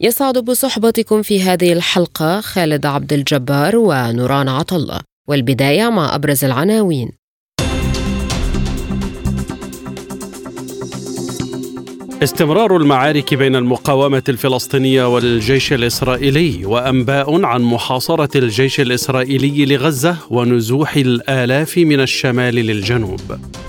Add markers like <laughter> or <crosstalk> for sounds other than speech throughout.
يسعد بصحبتكم في هذه الحلقة خالد عبد الجبار ونوران عطلة والبداية مع أبرز العناوين. استمرار المعارك بين المقاومة الفلسطينية والجيش الإسرائيلي وأنباء عن محاصرة الجيش الإسرائيلي لغزة ونزوح الآلاف من الشمال للجنوب.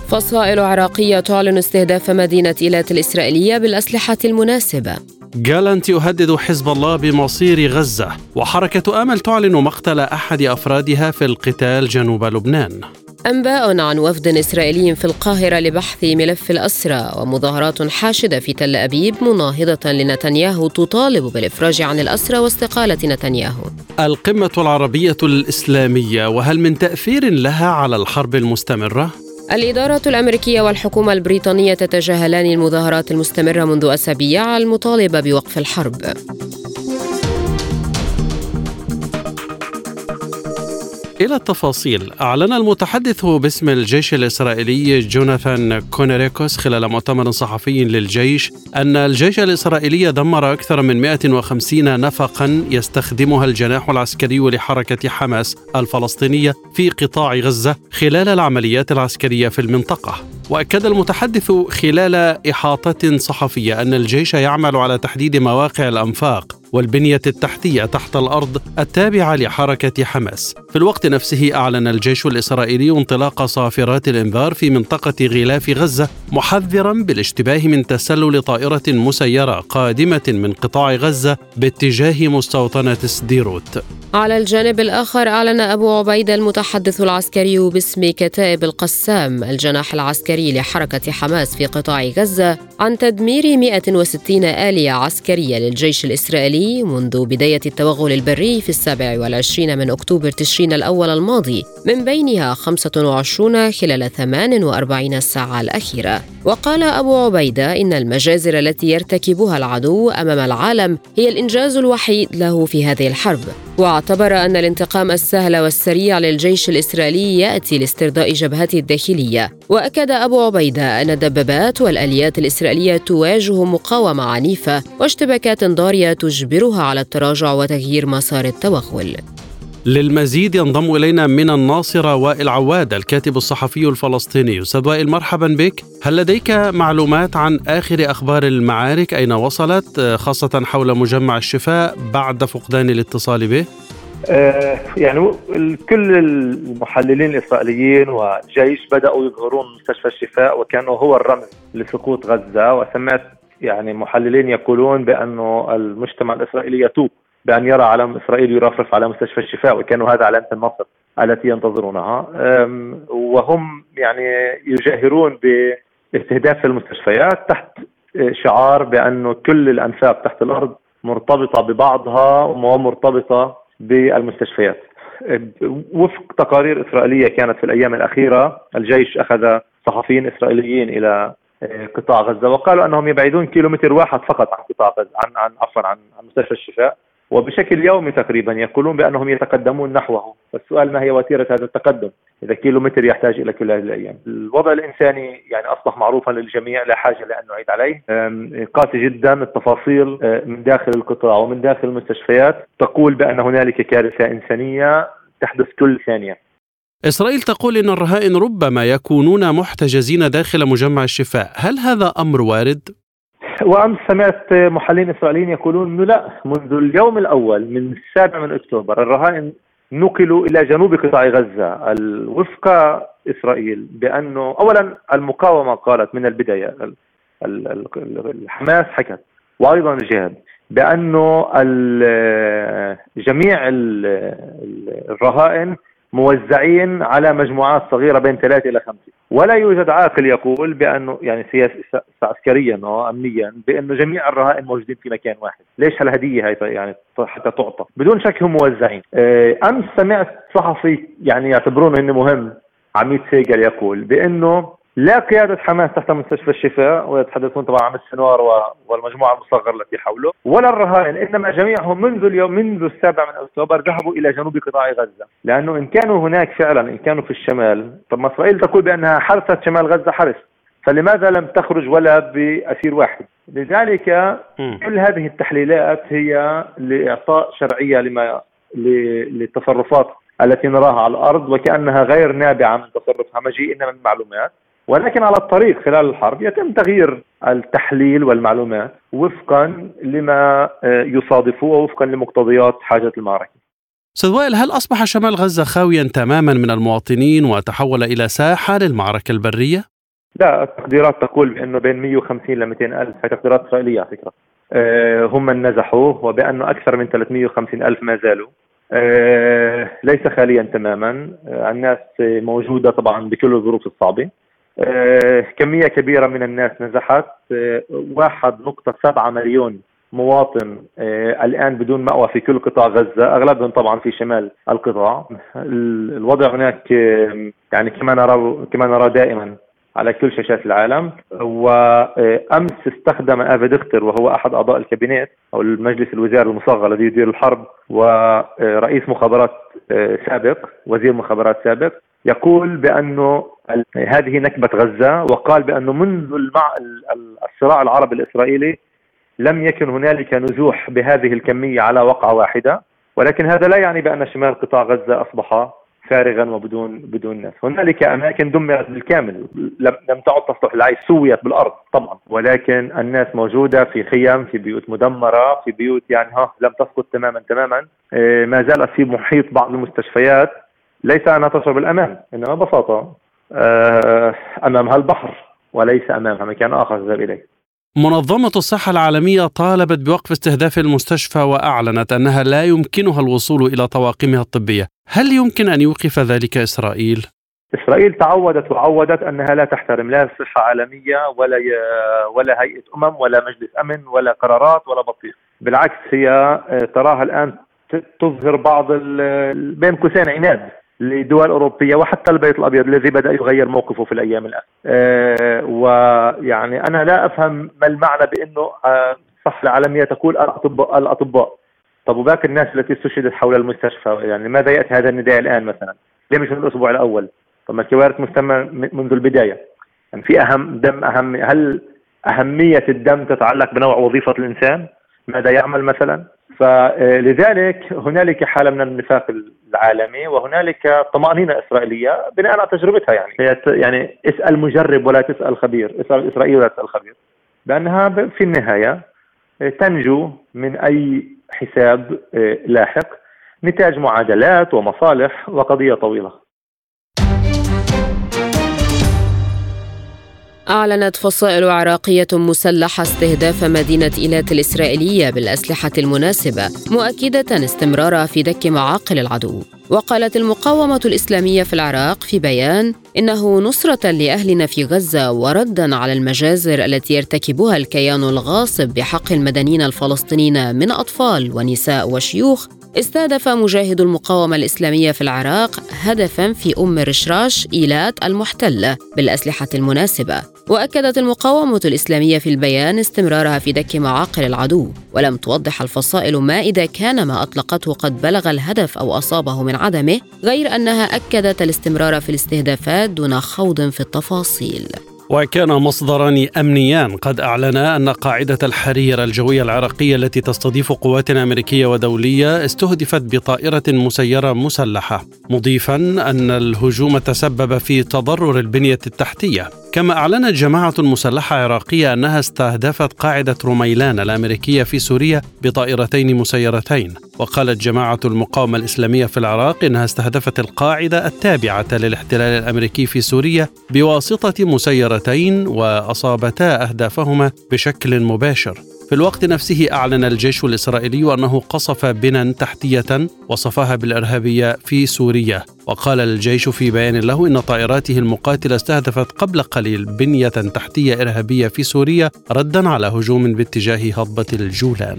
فصائل عراقية تعلن استهداف مدينة إيلات الإسرائيلية بالأسلحة المناسبة. جالنت يهدد حزب الله بمصير غزة وحركة آمل تعلن مقتل أحد أفرادها في القتال جنوب لبنان أنباء عن وفد إسرائيلي في القاهرة لبحث ملف الأسرى ومظاهرات حاشدة في تل أبيب مناهضة لنتنياهو تطالب بالإفراج عن الأسرى واستقالة نتنياهو القمة العربية الإسلامية وهل من تأثير لها على الحرب المستمرة؟ الإدارة الأمريكية والحكومة البريطانية تتجاهلان المظاهرات المستمرة منذ أسابيع المطالبة بوقف الحرب. إلى التفاصيل. أعلن المتحدث باسم الجيش الإسرائيلي جوناثان كونيريكوس خلال مؤتمر صحفي للجيش أن الجيش الإسرائيلي دمر أكثر من 150 نفقا يستخدمها الجناح العسكري لحركة حماس الفلسطينية في قطاع غزة خلال العمليات العسكرية في المنطقة. وأكد المتحدث خلال إحاطة صحفية أن الجيش يعمل على تحديد مواقع الأنفاق والبنية التحتية تحت الأرض التابعة لحركة حماس. في الوقت نفسه أعلن الجيش الإسرائيلي انطلاق صافرات الإنذار في منطقة غلاف غزة محذرا بالاشتباه من تسلل طائرة مسيرة قادمة من قطاع غزة باتجاه مستوطنة سديروت. على الجانب الآخر أعلن أبو عبيدة المتحدث العسكري باسم كتائب القسام الجناح العسكري لحركة حماس في قطاع غزة عن تدمير 160 آلية عسكرية للجيش الإسرائيلي منذ بداية التوغل البري في السابع والعشرين من أكتوبر تشرين الأول الماضي من بينها 25 خلال 48 ساعة الأخيرة. وقال أبو عبيدة إن المجازر التي يرتكبها العدو أمام العالم هي الإنجاز الوحيد له في هذه الحرب. واعتبر أن الانتقام السهل والسريع للجيش الإسرائيلي يأتي لاسترضاء جبهته الداخلية. وأكد أبو عبيدة أن الدبابات والآليات الإسرائيلية تواجه مقاومة عنيفة واشتباكات ضارية تجبرها على التراجع وتغيير مسار التوغل. للمزيد ينضم إلينا من الناصره وائل عواد الكاتب الصحفي الفلسطيني. أستاذ وائل مرحبا بك. هل لديك معلومات عن آخر أخبار المعارك؟ أين وصلت؟ خاصة حول مجمع الشفاء بعد فقدان الاتصال به. يعني كل المحللين الإسرائيليين والجيش بدأوا يظهرون مستشفى الشفاء وكانه هو الرمز لسقوط غزة. وسمعت يعني محللين يقولون بأنه المجتمع الإسرائيلي يتوب بأن يرى علم إسرائيل يرفرف على مستشفى الشفاء وكانوا هذا علامة النصر التي ينتظرونها. وهم يعني يجاهرون باستهداف المستشفيات تحت شعار بأنه كل الأنفاق تحت الأرض مرتبطة ببعضها ومرتبطة بالمستشفيات. وفق تقارير إسرائيلية كانت في الأيام الأخيرة الجيش أخذ صحفيين إسرائيليين إلى قطاع غزة وقالوا أنهم يبعدون كيلومتر واحد فقط عن قطاع غزة عن عن عفوا عن, عن مستشفى الشفاء. وبشكل يومي تقريبا يقولون بأنهم يتقدمون نحوه، والسؤال ما هي وتيرة هذا التقدم؟ إذا كيلومتر يحتاج إلى كل هذه الأيام. الوضع الإنساني يعني أصبح معروفا للجميع لا حاجة لأن نعيد عليه، قاسي جدا التفاصيل من داخل القطاع ومن داخل المستشفيات تقول بأن هنالك كارثة إنسانية تحدث كل ثانية. إسرائيل تقول إن الرهائن ربما يكونون محتجزين داخل مجمع الشفاء، هل هذا أمر وارد؟ وامس سمعت محللين إسرائيليين يقولون إنه لا منذ اليوم الأول من السابع من أكتوبر الرهائن نقلوا إلى جنوب قطاع غزة. وفق إسرائيل بأنه اولا المقاومة قالت من البداية الحماس حكت وأيضا الجهاد بأنه جميع الرهائن موزعين على مجموعات صغيرة بين ثلاثة إلى خمسة ولا يوجد عاقل يقول بأنه يعني سياسي عسكريا أو امنيا بأنه جميع الرهائن موجودين في مكان واحد، ليش هالهدية هاي يعني حتى تعطى؟ بدون شك هم موزعين. آه، أمس سمعت صحفي يعني يعتبرونه إنه مهم عميد سيجل يقول بأنه لا قيادة حماس تحت مستشفى الشفاء ويتحدثون طبعا عن السنوار والمجموعة المصغرة التي حوله. ولا الرهائن إنما جميعهم منذ اليوم منذ السابع من أكتوبر ذهبوا إلى جنوب قطاع غزة. لأنه إن كانوا هناك فعلا إن كانوا في الشمال طب ما إسرائيل تقول بأنها حرست شمال غزة حرس فلماذا لم تخرج ولا بأسير واحد؟ لذلك. كل هذه التحليلات هي لإعطاء شرعية لما للتصرفات التي نراها على الأرض وكأنها غير نابعة من تصرف همجي إنما من معلومات. ولكن على الطريق خلال الحرب يتم تغيير التحليل والمعلومات وفقا لما آه، يصادفه ووفقا لمقتضيات حاجة المعركة. أستاذ وائل هل أصبح شمال غزة خاويا تماما من المواطنين وتحول إلى ساحة للمعركة البرية؟ لا التقديرات تقول بانه بين 150 ل 200 ألف هي تقديرات إسرائيلية على فكرة. آه، هم من نزحوا وبانه أكثر من 350 ألف ما زالوا. آه، ليس خاليا تماما الناس موجودة طبعا بكل الظروف الصعبة آه، كمية كبيرة من الناس نزحت آه، واحد نقطة سبعة مليون مواطن آه، الآن بدون مأوى في كل قطاع غزة. أغلبهم طبعا في شمال القطاع. الوضع هناك يعني كما نرى كما نرى دائما على كل شاشات العالم. وأمس استخدم افي دختر وهو أحد أعضاء الكابينت أو المجلس الوزاري المصغر الذي يدير الحرب ورئيس مخابرات سابق وزير مخابرات سابق. يقول بأنه هذه نكبة غزة وقال بأنه منذ المع... الصراع العربي الإسرائيلي لم يكن هنالك نزوح بهذه الكمية على وقعة واحدة ولكن هذا لا يعني بأن شمال قطاع غزة أصبح فارغا وبدون بدون ناس، هنالك أماكن دمرت بالكامل لم تعد تصلح للعيش سويت بالأرض طبعا، ولكن الناس موجودة في خيم، في بيوت مدمرة، في بيوت يعني ها لم تسقط تماما تماما، إيه، ما زالت في محيط بعض المستشفيات. ليس أنها تشعر بالأمان إنما ببساطة آه، أمامها البحر وليس أمامها مكان آخر تذهب إليه منظمة الصحة العالمية طالبت بوقف استهداف المستشفى وأعلنت أنها لا يمكنها الوصول إلى طواقمها الطبية هل يمكن أن يوقف ذلك إسرائيل؟ إسرائيل تعودت وعودت أنها لا تحترم لا صحة عالمية ولا. ولا هيئة أمم ولا مجلس أمن ولا قرارات ولا بطيخ بالعكس هي آه، تراها الآن تظهر بعض ال... بين قوسين عناد لدول أوروبية وحتى البيت الأبيض الذي بدأ يغير موقفه في الأيام الآن. أه ويعني أنا لا أفهم ما المعنى بأنه الصحة العالمية تقول الأطباء الأطباء. طب وباقي الناس التي استشهدت حول المستشفى؟ يعني لماذا يأتي هذا النداء الآن مثلا؟ ليه مش من الأسبوع الأول؟ طب ما الكوارث مستمرة منذ البداية. يعني في أهم دم أهم هل أهمية الدم تتعلق بنوع وظيفة الإنسان؟ ماذا يعمل مثلا؟ فلذلك هنالك حالة من النفاق العالمي وهنالك طمأنينة إسرائيلية بناء على تجربتها يعني. يعني اسأل مجرب ولا تسأل خبير اسأل اسرائيل ولا تسأل خبير. لانها في النهاية تنجو من أي حساب لاحق نتاج معادلات ومصالح وقضية طويلة. أعلنت فصائل عراقية مسلحة استهداف مدينة إيلات الإسرائيلية بالأسلحة المناسبة مؤكدة استمرارها في دك معاقل العدو. وقالت المقاومة الإسلامية في العراق في بيان إنه نصرة لأهلنا في غزة وردا على المجازر التي يرتكبها الكيان الغاصب بحق المدنيين الفلسطينيين من أطفال ونساء وشيوخ استهدف مجاهد المقاومة الإسلامية في العراق هدفا في أم رشراش إيلات المحتلة بالأسلحة المناسبة. وأكدت المقاومة الإسلامية في البيان استمرارها في دك معاقل العدو ولم توضح الفصائل ما إذا كان ما أطلقته قد بلغ الهدف أو أصابه من عدمه غير أنها أكدت الاستمرار في الاستهدافات دون خوض في التفاصيل. وكان مصدران أمنيان. قد أعلنا أن قاعدة الحرير الجوية العراقية التي تستضيف قوات أمريكية ودولية استهدفت بطائرة مسيرة مسلحة مضيفا أن الهجوم تسبب في تضرر البنية التحتية. كما أعلنت جماعة مسلحة عراقية أنها استهدفت قاعدة رميلان الأمريكية في سوريا بطائرتين مسيرتين. وقالت جماعة المقاومة الإسلامية في العراق إنها استهدفت القاعدة التابعة للاحتلال الأمريكي في سوريا بواسطة مسيرتين وأصابتا أهدافهما بشكل مباشر. في الوقت نفسه أعلن الجيش الإسرائيلي أنه قصف بنا تحتية وصفها بالإرهابية في سوريا. وقال الجيش في بيان له إن طائراته المقاتلة استهدفت قبل قليل بنية تحتية إرهابية في سوريا ردا على هجوم باتجاه هضبة الجولان.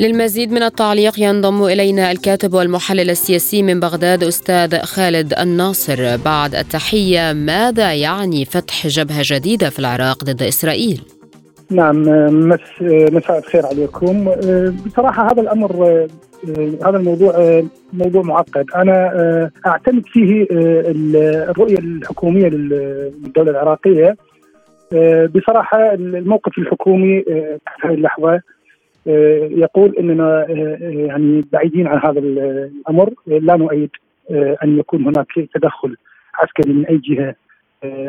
للمزيد من التعليق ينضم إلينا الكاتب والمحلل السياسي من بغداد أستاذ خالد الناصر. بعد التحية ماذا يعني فتح جبهة جديدة في العراق ضد إسرائيل؟ نعم مس مساء الخير عليكم. بصراحة هذا الأمر هذا الموضوع موضوع معقد. أنا أعتمد فيه الرؤية الحكومية للدولة العراقية. بصراحة الموقف الحكومي في هذه اللحظة يقول إننا يعني بعيدين عن هذا الأمر لا نؤيد أن يكون هناك تدخل عسكري من أي جهة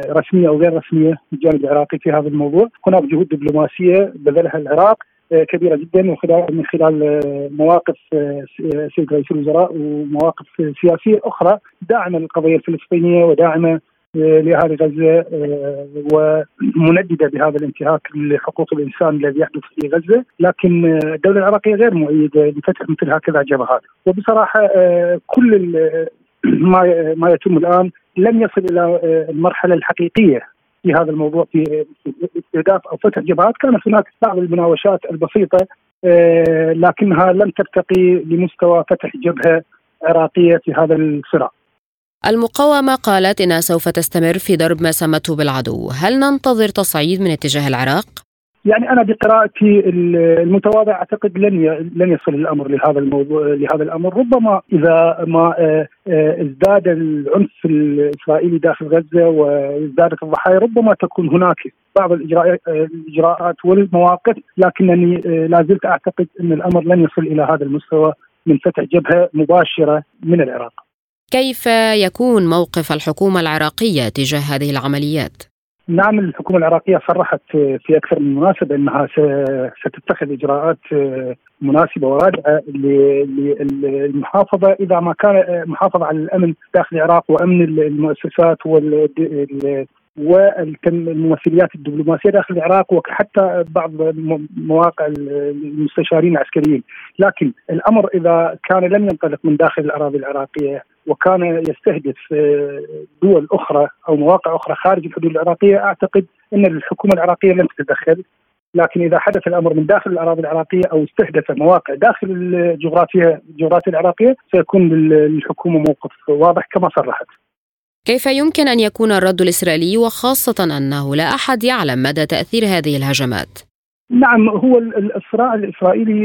رسمية أو غير رسمية في الجانب العراقي في هذا الموضوع، هناك جهود دبلوماسية بذلها العراق كبيرة جدا من من خلال مواقف سيد رئيس الوزراء ومواقف سياسية أخرى داعمة للقضيه الفلسطينية وداعمة لاهالي غزة ومنددة بهذا الانتهاك لحقوق الإنسان الذي يحدث في غزة، لكن الدولة العراقية غير مؤيدة لفتح مثل هكذا جبهات، وبصراحة كل ما ما يتم الآن لم يصل إلى المرحلة الحقيقية في هذا الموضوع في استهداف أو فتح جبهات، كانت هناك بعض المناوشات البسيطة لكنها لم ترتقي لمستوى فتح جبهة عراقية في هذا الصراع. المقاومة قالت إنها سوف تستمر في ضرب ما سمته بالعدو هل ننتظر تصعيد من اتجاه العراق؟ يعني أنا بقراءتي المتواضعه أعتقد لن لن يصل الأمر لهذا الموضوع لهذا الأمر ربما إذا ما ازداد العنف الإسرائيلي داخل غزة وازدادت الضحايا ربما تكون هناك بعض الإجراءات والمواقف لكنني لا زلت أعتقد أن الأمر لن يصل إلى هذا المستوى من فتح جبهة مباشرة من العراق. كيف يكون موقف الحكومة العراقية تجاه هذه العمليات؟ نعم الحكومة العراقية صرحت في أكثر من مناسبة إنها ستتخذ إجراءات مناسبة ورادعة للمحافظه إذا ما كان محافظة على الأمن داخل العراق وأمن المؤسسات والممثليات الدبلوماسية داخل العراق وحتى بعض مواقع المستشارين العسكريين، لكن الأمر إذا كان لم ينطلق من داخل الأراضي العراقية وكان يستهدف دول أخرى أو مواقع أخرى خارج الحدود العراقية أعتقد إن الحكومة العراقية لن تتدخل لكن إذا حدث الأمر من داخل الأراضي العراقية أو استهدف مواقع داخل الجغرافيا الجغرافيا العراقية سيكون للحكومة موقف واضح كما صرحت. كيف يمكن أن يكون الرد الإسرائيلي وخاصة أنه لا أحد يعلم مدى تأثير هذه الهجمات؟ نعم هو الصراع الإسرائيلي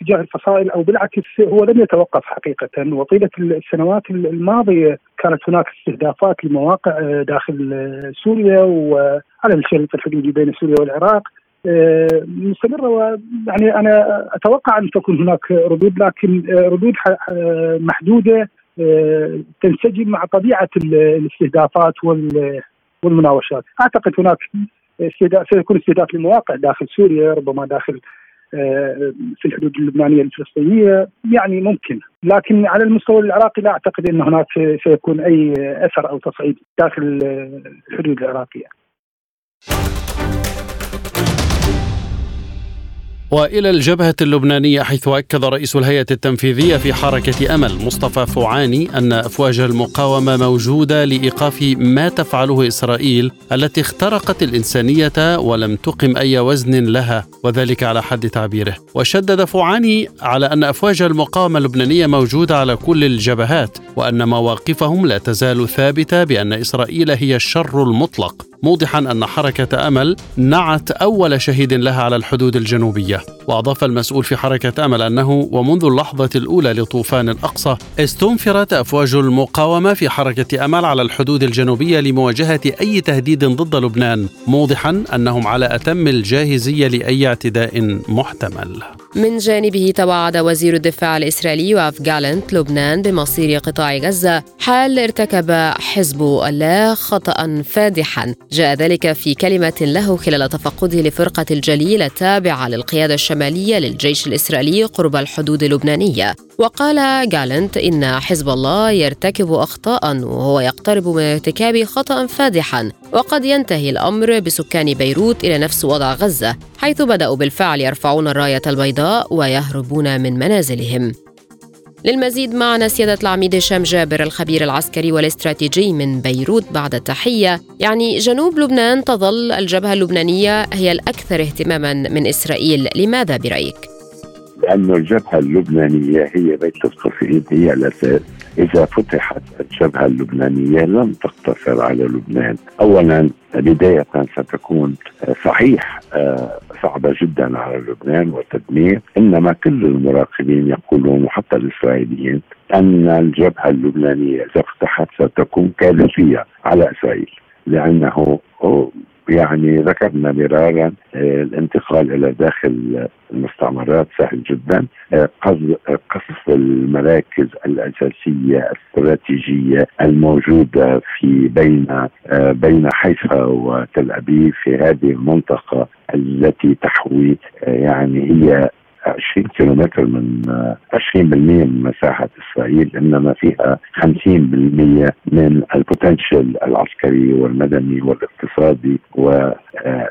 تجاه الفصائل أو بالعكس هو لم يتوقف حقيقة. وطيلة السنوات الماضية كانت هناك استهدافات لمواقع داخل سوريا وعلى الشريط الحدودي بين سوريا والعراق مستمرة. ويعني أنا أتوقع أن تكون هناك ردود لكن ردود محدودة تنسجم مع طبيعة الاستهدافات والمناوشات، أعتقد هناك استهداف سيكون استهداف لمواقع داخل سوريا ربما داخل في الحدود اللبنانية الفلسطينية يعني ممكن لكن على المستوى العراقي لا أعتقد إن هناك سيكون أي أثر أو تصعيد داخل الحدود العراقية. وإلى الجبهة اللبنانية حيث أكد رئيس الهيئة التنفيذية في حركة أمل مصطفى فوعاني أن أفواج المقاومة موجودة لإيقاف ما تفعله إسرائيل التي اخترقت الإنسانية ولم تقم أي وزن لها وذلك على حد تعبيره. وشدد فوعاني على أن أفواج المقاومة اللبنانية موجودة على كل الجبهات وأن مواقفهم لا تزال ثابتة بأن إسرائيل هي الشر المطلق موضحا أن حركة أمل نعت أول شهيد لها على الحدود الجنوبية. وأضاف المسؤول في حركة آمل أنه ومنذ اللحظة الأولى لطوفان الأقصى استنفرت أفواج المقاومة في حركة آمل على الحدود الجنوبية لمواجهة أي تهديد ضد لبنان موضحا أنهم على أتم الجاهزية لأي اعتداء محتمل. من جانبه توعد وزير الدفاع الإسرائيلي يوآف جالنت لبنان بمصير قطاع غزة حال ارتكب حزب الله خطأ فادحا. جاء ذلك في كلمة له خلال تفقده لفرقة الجليل التابعة للقيادة الشمالية للجيش الإسرائيلي قرب الحدود اللبنانية. وقال جالنت إن حزب الله يرتكب أخطاء وهو يقترب من ارتكاب خطأ فادحا وقد ينتهي الأمر بسكان بيروت إلى نفس وضع غزة حيث بدأوا بالفعل يرفعون الراية البيضاء ويهربون من منازلهم. للمزيد معنا سيادة العميد هشام جابر الخبير العسكري والاستراتيجي من بيروت بعد التحية يعني جنوب لبنان تظل الجبهة اللبنانية هي الأكثر اهتماما من إسرائيل لماذا برأيك؟ لأن الجبهة اللبنانية هي بيت القصيد هي الأساس إذا فتحت الجبهة اللبنانية لن تقتصر على لبنان. أولا بداية ستكون صحيح آه، صعبة جدا على لبنان وتدمير. إنما كل المراقبين يقولون وحتى الإسرائيليين أن الجبهة اللبنانية إذا فتحت ستكون كارثية على إسرائيل لأنه يعني ذكرنا مرارا آه، الانتقال إلى داخل المستعمرات سهل جدا. آه، قصف المراكز الأساسية الاستراتيجية الموجودة في بين آه، بين حيفا وتل أبيب في هذه المنطقة التي تحوي يعني هي 20 كيلومتر من 20% من مساحة إسرائيل إنما فيها 50% من البوتنشل العسكري والمدني والاقتصادي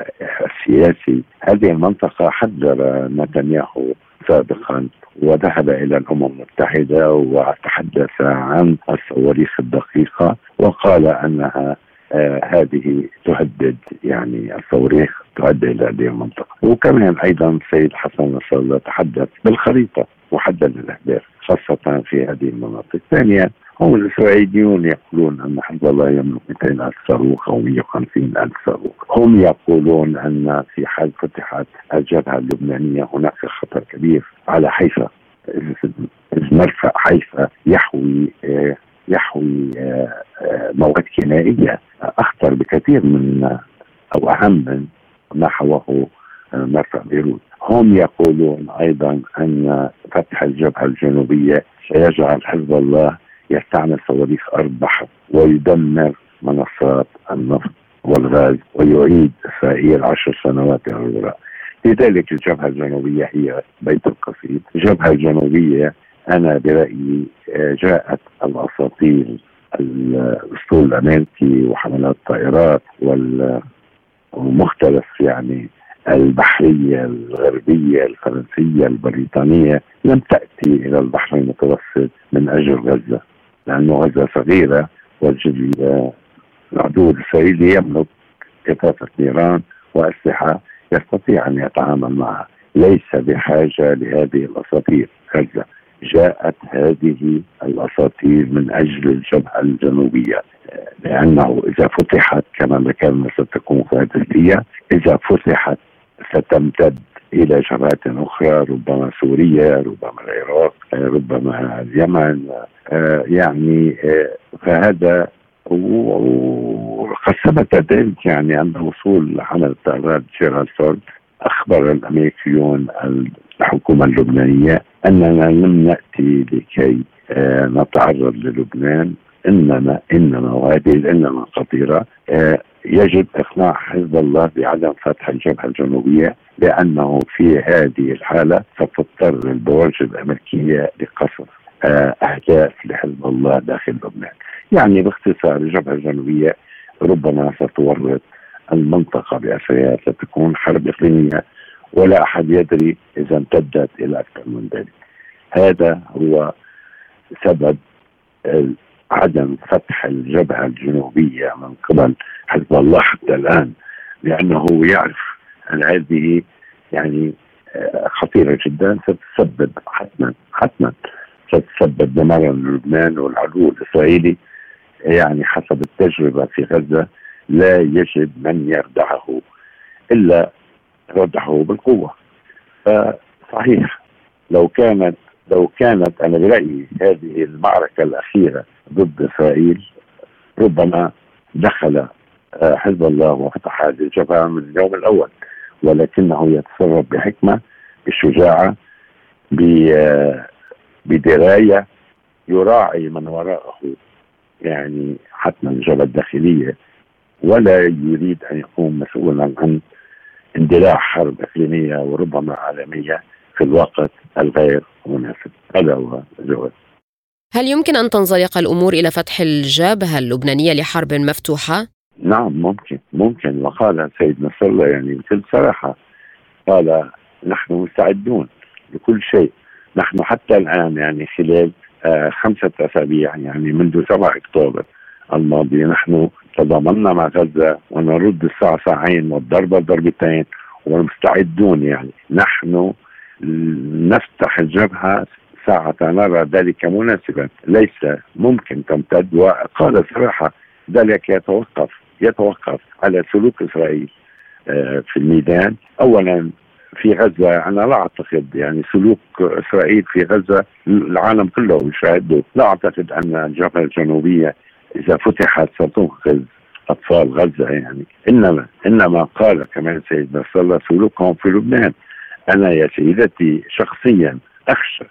والسياسي. هذه المنطقة حذر نتنياهو سابقا وذهب إلى الأمم المتحدة وتحدث عن الصواريخ الدقيقة وقال أنها آه هذه تهدد يعني الصواريخ تؤدي إلى هذه المنطقة. وكمان أيضا السيد حسن نصر الله تحدث بالخريطة وحدد الأهداف خاصة في هذه المناطق. ثانيا هم الاسرائيليون يقولون أن حزب الله يملك 200 ألف صاروخ أو 150 ألف صاروخ. هم يقولون أن في حال فتحت الجبهة اللبنانية هناك خطر كبير على حيفا. مرفأ حيفا يحوي يحوي مواد كيميائيه أخطر بكثير من أو أهم من ما حواه مرفأ بيروت. هم يقولون أيضا أن فتح الجبهة الجنوبية سيجعل حزب الله يستعمل صواريخ أرض بحر ويدمر منصات النفط والغاز ويعيد اسرائيل عشر سنوات إلى الوراء لذلك الجبهة الجنوبية هي بيت القصيد. الجبهة الجنوبية أنا برأيي جاءت الأساطير الأسطول الأمريكي وحملات الطائرات ومختلف يعني البحرية الغربية الفرنسية البريطانية لم تأتي إلى البحر المتوسط من أجل غزة لأنه غزة صغيرة والعدو الإسرائيلي يملك كثافة نيران وأسلحة يستطيع أن يتعامل معها ليس بحاجة لهذه الأساطير غزة. جاءت هذه الأساطير من أجل الجبهة الجنوبية لأنه إذا فتحت كما ذكرنا ستكون كارثية إذا فتحت ستمتد إلى جبهات أخرى ربما سوريا ربما العراق ربما اليمن يعني فهذا وقد ثبت ذلك يعني عند وصول حملة الطائرات جيرالد فورد أخبر الأمريكيون الحكومة اللبنانية أننا لم نأتي لكي نتعرض للبنان إنما إنما وهذه الانما خطيرة آه يجب إقناع حزب الله بعدم فتح الجبهة الجنوبية لأنه في هذه الحالة ستضطر البواجب الأمريكية لقصف آه أهداف لحزب الله داخل لبنان. يعني باختصار الجبهة الجنوبية ربما ستورط المنطقة بأسرها ستكون حرب إقليمية ولا أحد يدري إذا امتدت إلى أكثر من ذلك. هذا هو سبب عدم فتح الجبهة الجنوبية من قبل حزب الله حتى الآن لأنه يعرف أن هذه يعني خطيرة جدا ستسبب حتما حتما ستسبب دمارا للبنان والعدو الإسرائيلي يعني حسب التجربة في غزة لا يجد من يردعه إلا ردعه بالقوة. فصحيح لو كانت لو كانت أنا برأيي هذه المعركة الأخيرة ضد إسرائيل ربما دخل حزب الله وفتح هذه الجبهة من اليوم الأول ولكنه يتصرف بحكمة بشجاعه بدراية يراعي من وراءه يعني حتما الجبهة الداخلية ولا يريد أن يكون مسؤولا عن اندلاع حرب إقليمية وربما عالمية في الوقت الغير مناسب. هذا هو الجواب. هل يمكن أن تنزلق الأمور إلى فتح الجبهة اللبنانية لحرب مفتوحة؟ نعم ممكن ممكن. وقال سيد نصر الله يعني بكل صراحة قال نحن مستعدون لكل شيء. نحن حتى الآن يعني خلال آه خمسة أسابيع يعني منذ 7 أكتوبر الماضي نحن تضامنا مع غزة ونرد الساعة ساعين والضربه ضربتين ومستعدون يعني. نحن نفتح الجبهه ساعة نرى ذلك مناسبا. ليس ممكن تمتد. وقال صراحة ذلك يتوقف يتوقف على سلوك إسرائيل آه، في الميدان. أولا في غزة أنا لا أعتقد يعني سلوك إسرائيل في غزة العالم كله يشاهده. لا أعتقد أن الجبهة الجنوبية إذا فتحت ستنقذ أطفال غزة يعني إنما إنما قال كمان سيدنا صلى الله سلوكهم في لبنان أنا يا سيدتي شخصيا أخشى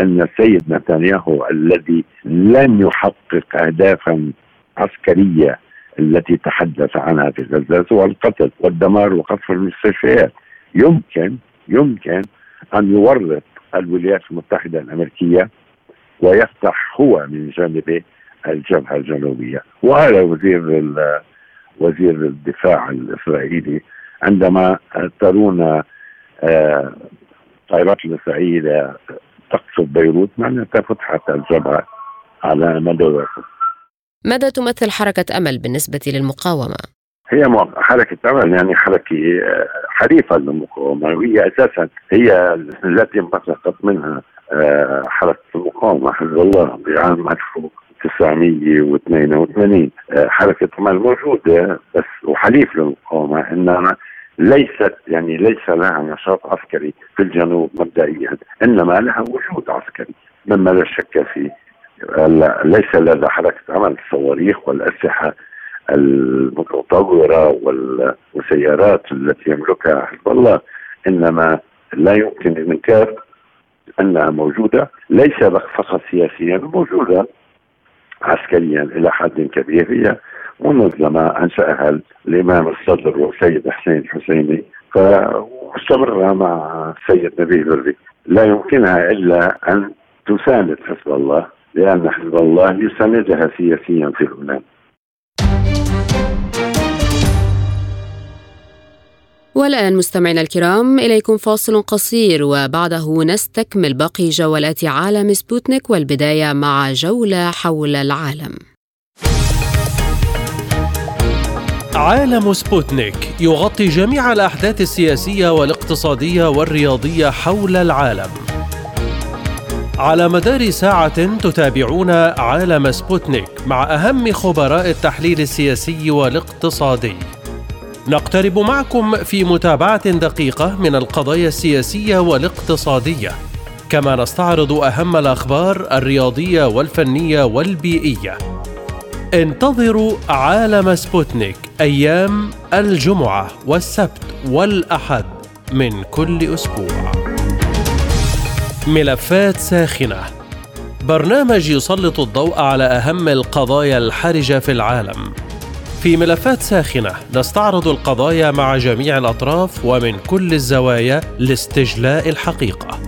أن السيد نتنياهو الذي لن يحقق أهدافا عسكرية التي تحدث عنها في غزة هو القتل والدمار وقصف المستشفيات. يمكن يمكن أن يورط الولايات المتحدة الأمريكية ويفتح هو من جانبه الجبهة الجنوبية. وهذا وزير وزير الدفاع الإسرائيلي عندما ترون آه، طائرات الإسرائيلية تقصد بيروت معناتها فتحت الجبهة على مدى واسع. ماذا تمثل حركة أمل بالنسبة للمقاومة؟ هي حركة أمل يعني حركة آه، حريفة للمقاومة وهي أساسا هي التي انبثقت منها آه، حركة المقاومة حزب الله بعام 1982 آه، حركة أمل موجودة بس وحليف للمقاومة إنما ليست يعني ليس لها نشاط عسكري في الجنوب مبدئيا إنما لها وجود عسكري مما لا شك فيه. ليس لدى حركة عمل الصواريخ والأسلحة المتطورة والسيارات التي يملكها حزب الله إنما لا يمكن الإنكار أنها موجودة ليس فقط سياسيا موجودة. عسكريا إلى حد كبير. هي منظمة أنشأها الإمام الصدر والسيد حسين الحسيني فاستمر مع السيد نبيل الري لا يمكنها إلا أن تساند حزب الله لأن حزب الله يساندها سياسيا في لبنان. والآن مستمعينا الكرام إليكم فاصل قصير وبعده نستكمل باقي جولات عالم سبوتنيك والبداية مع جولة حول العالم عالم سبوتنيك يغطي جميع الأحداث السياسية والاقتصادية والرياضية حول العالم. على مدار ساعة تتابعون عالم سبوتنيك مع أهم خبراء التحليل السياسي والاقتصادي. نقترب معكم في متابعة دقيقة من القضايا السياسية والاقتصادية. كما نستعرض أهم الأخبار الرياضية والفنية والبيئية. انتظروا عالم سبوتنيك أيام الجمعة والسبت والأحد من كل أسبوع. ملفات ساخنة برنامج يسلط الضوء على أهم القضايا الحرجة في العالم. في ملفات ساخنة نستعرض القضايا مع جميع الأطراف ومن كل الزوايا لاستجلاء الحقيقة.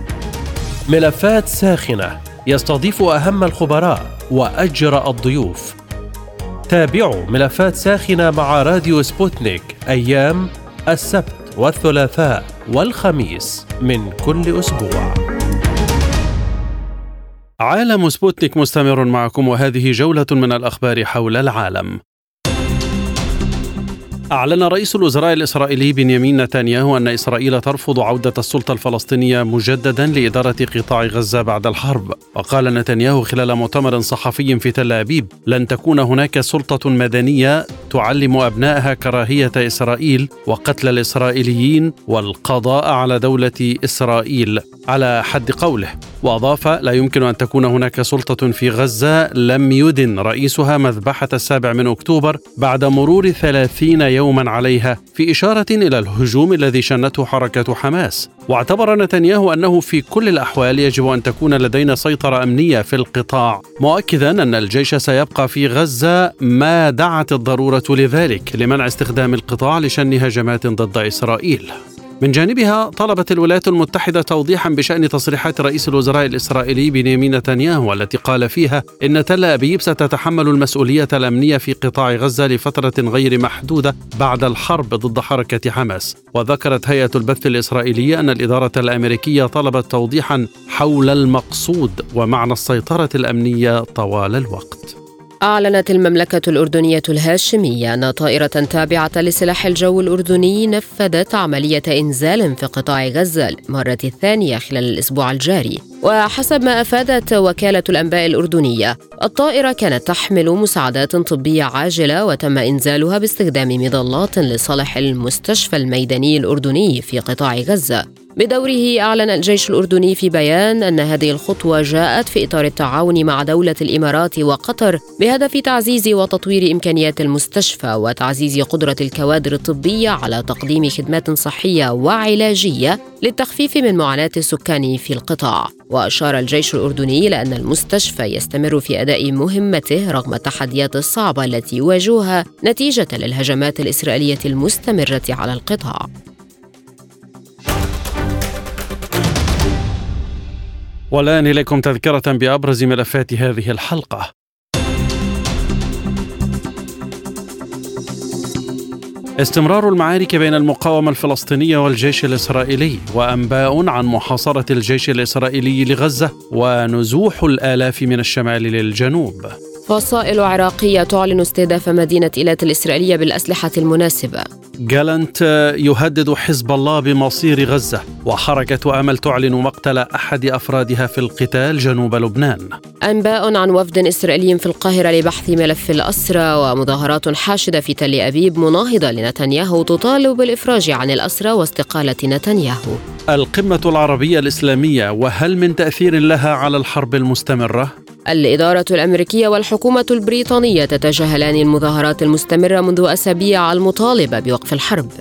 ملفات ساخنة يستضيف أهم الخبراء وأجرأ الضيوف تابعوا ملفات ساخنة مع راديو سبوتنيك أيام السبت والثلاثاء والخميس من كل أسبوع. عالم سبوتنيك مستمر معكم وهذه جولة من الأخبار حول العالم. أعلن رئيس الوزراء الإسرائيلي بنيامين نتنياهو أن إسرائيل ترفض عودة السلطة الفلسطينية مجددا لإدارة قطاع غزة بعد الحرب. وقال نتنياهو خلال مؤتمر صحفي في تل أبيب لن تكون هناك سلطة مدنية تعلم أبنائها كراهية إسرائيل وقتل الإسرائيليين والقضاء على دولة إسرائيل. على حد قوله. وأضاف لا يمكن أن تكون هناك سلطة في غزة لم يدن رئيسها مذبحة السابع من أكتوبر بعد مرور ثلاثين يوما عليها في إشارة إلى الهجوم الذي شنته حركة حماس. واعتبر نتنياهو أنه في كل الأحوال يجب أن تكون لدينا سيطرة أمنية في القطاع مؤكدا أن الجيش سيبقى في غزة ما دعت الضرورة لذلك لمنع استخدام القطاع لشن هجمات ضد إسرائيل. من جانبها طلبت الولايات المتحدة توضيحا بشأن تصريحات رئيس الوزراء الإسرائيلي بنيامين نتنياهو التي قال فيها إن تل أبيب ستتحمل المسؤولية الأمنية في قطاع غزة لفترة غير محدودة بعد الحرب ضد حركة حماس. وذكرت هيئة البث الإسرائيلية أن الإدارة الأمريكية طلبت توضيحا حول المقصود ومعنى السيطرة الأمنية طوال الوقت. أعلنت المملكة الأردنية الهاشمية أن طائرة تابعة لسلاح الجو الأردني نفذت عملية إنزال في قطاع غزة للمرة الثانية خلال الأسبوع الجاري. وحسب ما أفادت وكالة الأنباء الأردنية الطائرة كانت تحمل مساعدات طبية عاجلة وتم إنزالها باستخدام مظلات لصالح المستشفى الميداني الأردني في قطاع غزة. بدوره أعلن الجيش الأردني في بيان أن هذه الخطوة جاءت في إطار التعاون مع دولة الإمارات وقطر بهدف تعزيز وتطوير إمكانيات المستشفى وتعزيز قدرة الكوادر الطبية على تقديم خدمات صحية وعلاجية للتخفيف من معاناة السكان في القطاع. وأشار الجيش الأردني إلى أن المستشفى يستمر في أداء مهمته رغم التحديات الصعبة التي يواجهها نتيجة للهجمات الإسرائيلية المستمرة على القطاع. والآن إليكم تذكرة بأبرز ملفات هذه الحلقة. استمرار المعارك بين المقاومة الفلسطينية والجيش الإسرائيلي وأنباء عن محاصرة الجيش الإسرائيلي لغزة ونزوح الآلاف من الشمال للجنوب. فصائل عراقية تعلن استهداف مدينة إيلات الإسرائيلية بالأسلحة المناسبة. جالنت يهدد حزب الله بمصير غزة وحركة أمل تعلن مقتل أحد أفرادها في القتال جنوب لبنان أنباء عن وفد إسرائيلي في القاهرة لبحث ملف الأسرى ومظاهرات حاشدة في تل أبيب مناهضة لنتنياهو تطالب بالإفراج عن الأسرى واستقالة نتنياهو القمة العربية الإسلامية وهل من تأثير لها على الحرب المستمرة؟ الإدارة الأمريكية والحكومة البريطانية تتجاهلان المظاهرات المستمرة منذ أسابيع المطالبة بوقف الحرب.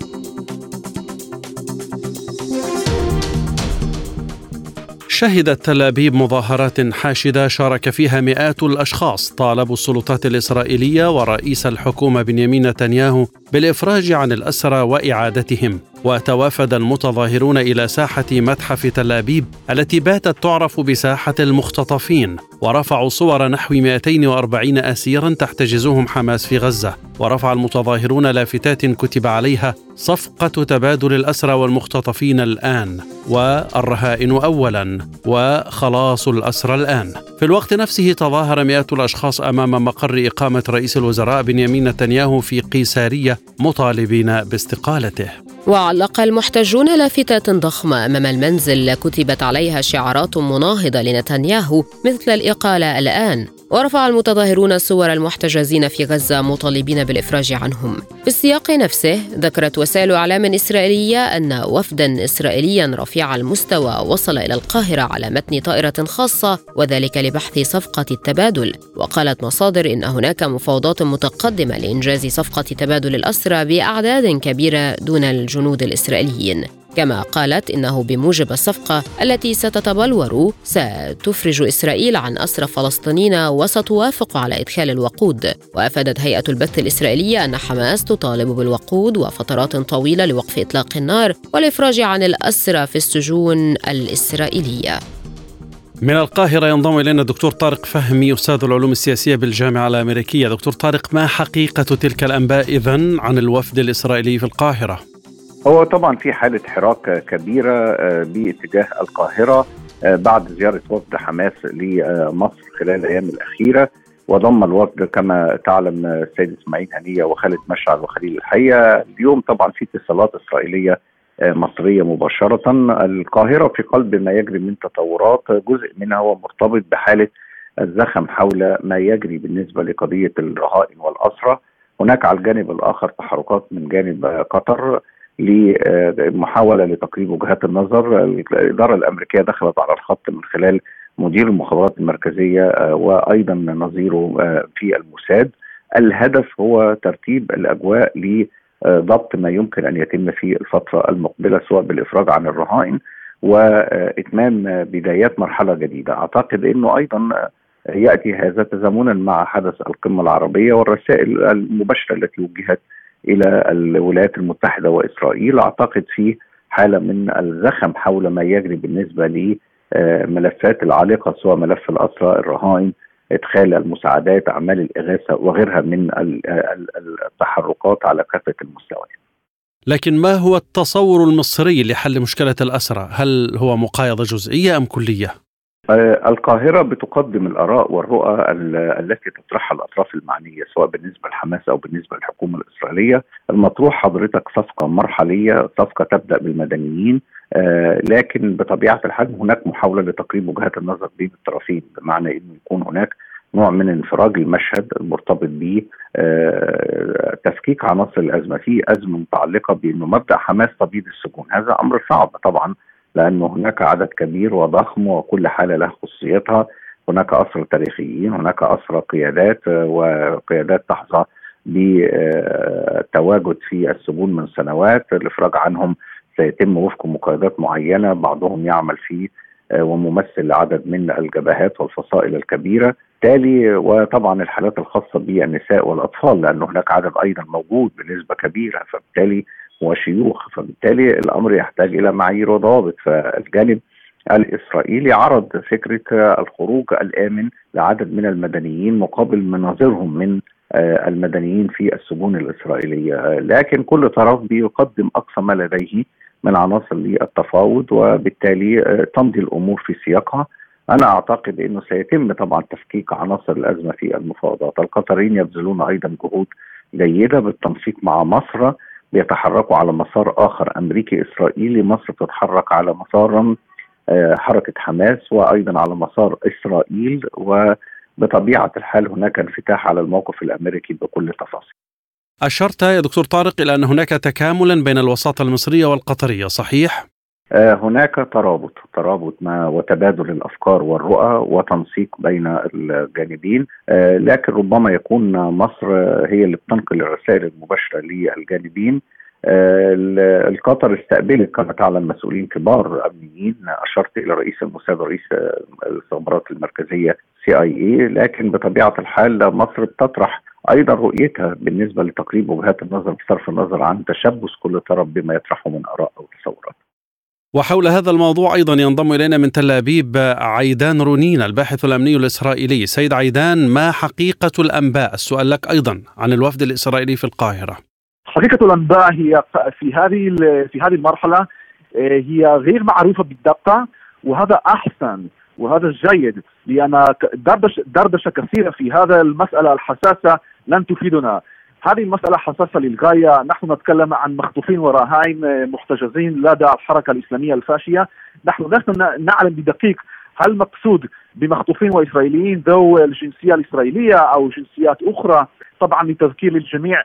شهدت تل أبيب مظاهرات حاشدة شارك فيها مئات الأشخاص طالبوا السلطات الإسرائيلية ورئيس الحكومة بنيامين نتنياهو بالإفراج عن الأسرى وإعادتهم وتوافد المتظاهرون إلى ساحة متحف تل أبيب التي باتت تعرف بساحة المختطفين ورفعوا صور نحو 240 أسيرا تحتجزهم حماس في غزة ورفع المتظاهرون لافتات كتب عليها صفقة تبادل الأسرى والمختطفين الآن والرهائن أولا وخلاص الأسرى الآن. في الوقت نفسه تظاهر مئات الأشخاص أمام مقر إقامة رئيس الوزراء بنيامين نتنياهو في قيسارية مطالبين باستقالته. وعلق المحتجون لافتات ضخمة أمام المنزل كتبت عليها شعارات مناهضة لنتنياهو مثل الإقالة الآن. ورفع المتظاهرون صور المحتجزين في غزة مطالبين بالإفراج عنهم. في السياق نفسه ذكرت وسائل إعلام إسرائيلية أن وفدا إسرائيليا رفيع المستوى وصل إلى القاهرة على متن طائرة خاصة وذلك لبحث صفقة التبادل. وقالت مصادر إن هناك مفاوضات متقدمة لإنجاز صفقة تبادل الأسرى بأعداد كبيرة دون الجنود الإسرائيليين. كما قالت إنه بموجب الصفقة التي ستتبلور ستفرج إسرائيل عن اسرى فلسطينيين وستوافق على إدخال الوقود. وأفادت هيئة البث الإسرائيلية أن حماس تطالب بالوقود وفترات طويلة لوقف إطلاق النار والإفراج عن الأسرى في السجون الإسرائيلية. من القاهرة ينضم إلينا الدكتور طارق فهمي أستاذ العلوم السياسية بالجامعة الأمريكية. دكتور طارق ما حقيقة تلك الأنباء إذن عن الوفد الإسرائيلي في القاهرة؟ هو طبعا في حالة حراك كبيرة باتجاه القاهرة بعد زيارة وفد حماس لمصر خلال الأيام الأخيرة. وضم الوفد كما تعلم السيد إسماعيل هنية وخالد مشعل وخليل الحية. اليوم طبعا في اتصالات إسرائيلية مصرية مباشرة. القاهرة في قلب ما يجري من تطورات جزء منها هو مرتبط بحالة الزخم حول ما يجري بالنسبة لقضية الرهائن والأسرة. هناك على الجانب الآخر تحركات من جانب قطر. لمحاولة لتقريب وجهات النظر. الإدارة الأمريكية دخلت على الخط من خلال مدير المخابرات المركزية آه، وأيضا نظيره آه، في الموساد. الهدف هو ترتيب الأجواء لضبط ما يمكن أن يتم في الفترة المقبلة سواء بالإفراج عن الرهائن وإتمام بدايات مرحلة جديدة. أعتقد إنه أيضا يأتي هذا تزامنا مع حدث القمة العربية والرسائل المباشرة التي وجهت إلى الولايات المتحدة وإسرائيل أعتقد في حالة من الزخم حول ما يجري بالنسبة لملفات العالقة سواء ملف الأسرى الرهائن إدخال المساعدات أعمال الإغاثة وغيرها من التحركات على كافة المستويات. لكن ما هو التصور المصري لحل مشكلة الأسرى؟ هل هو مقايضة جزئية أم كلية؟ آه، القاهرة بتقدم الآراء والرؤى التي تطرحها الأطراف المعنية سواء بالنسبة لحماس أو بالنسبة للحكومة الإسرائيلية. المطروح حضرتك صفقة مرحلية صفقة تبدأ بالمدنيين آه، لكن بطبيعة الحال هناك محاولة لتقريب وجهات النظر بين الطرفين بمعنى أنه يكون هناك نوع من انفراج المشهد المرتبط ب آه، تفكيك عناصر الأزمة. في أزمة متعلقة بأنه مبدأ حماس تبييض السجون. هذا أمر صعب طبعا لأنه هناك عدد كبير وضخم وكل حالة لها خصوصيتها. هناك أسرى تاريخيين هناك أسرى قيادات وقيادات تحظى بالتواجد في السجون من سنوات. الإفراج عنهم سيتم وفق مقايضات معينة. بعضهم يعمل في وممثل لعدد من الجبهات والفصائل الكبيرة. بالتالي وطبعا الحالات الخاصة بالنساء والأطفال لأن هناك عدد أيضا موجود بنسبة كبيرة. فبالتالي وشيوخ. فبالتالي الأمر يحتاج إلى معايير وضوابط. فالجانب الإسرائيلي عرض فكرة الخروج الآمن لعدد من المدنيين مقابل مناظرهم من آه، المدنيين في السجون الإسرائيلية. لكن كل طرف بيقدم أقصى ما لديه من عناصر للتفاوض وبالتالي آه، تمضي الأمور في سياقها. أنا أعتقد إنه سيتم طبعا تفكيك عناصر الأزمة في المفاوضات. القطريين يبذلون أيضا جهود جيدة بالتنسيق مع مصر بيتحركوا على مسار آخر أمريكي إسرائيلي مصر تتحرك على مسار آه، حركة حماس وأيضا على مسار إسرائيل وبطبيعة الحال هناك انفتاح على الموقف الأمريكي بكل تفاصيل. أشرت يا دكتور طارق إلى أن هناك تكاملا بين الوساطة المصرية والقطرية صحيح؟ آه، هناك ترابط ترابط ما وتبادل الأفكار والرؤى وتنسيق بين الجانبين. آه، لكن ربما يكون مصر هي اللي بتنقل الرسائل المباشرة للجانبين. آه، القطر استقبلت كما تعلم مسؤولين كبار أمنيين أشرت إلى رئيس الموساد ورئيس الاستخبارات المركزية سي اي اي لكن بطبيعة الحال مصر بتطرح أيضا رؤيتها بالنسبة لتقريب وجهات النظر بصرف النظر عن تشبث كل طرف بما يطرحه من آراء أو تصورات. وحول هذا الموضوع أيضا ينضم إلينا من تل أبيب عيدان رونين الباحث الأمني الإسرائيلي، سيد عيدان ما حقيقة الأنباء؟ السؤال لك أيضا عن الوفد الإسرائيلي في القاهرة. حقيقة الأنباء هي في هذه في هذه المرحلة آه، هي غير معروفة بالدقه وهذا أحسن وهذا جيد لأن دردشه دردشه كثيرة في هذا المسألة الحساسة لن تفيدنا هذه المسألة حساسة للغاية. نحن نتكلم عن مخطوفين ورهائن محتجزين لدى الحركة الإسلامية الفاشية. نحن لسنا نعلم بدقيق هل مقصود بمخطوفين وإسرائيليين ذو الجنسية الإسرائيلية أو جنسيات أخرى. طبعا لتذكير للجميع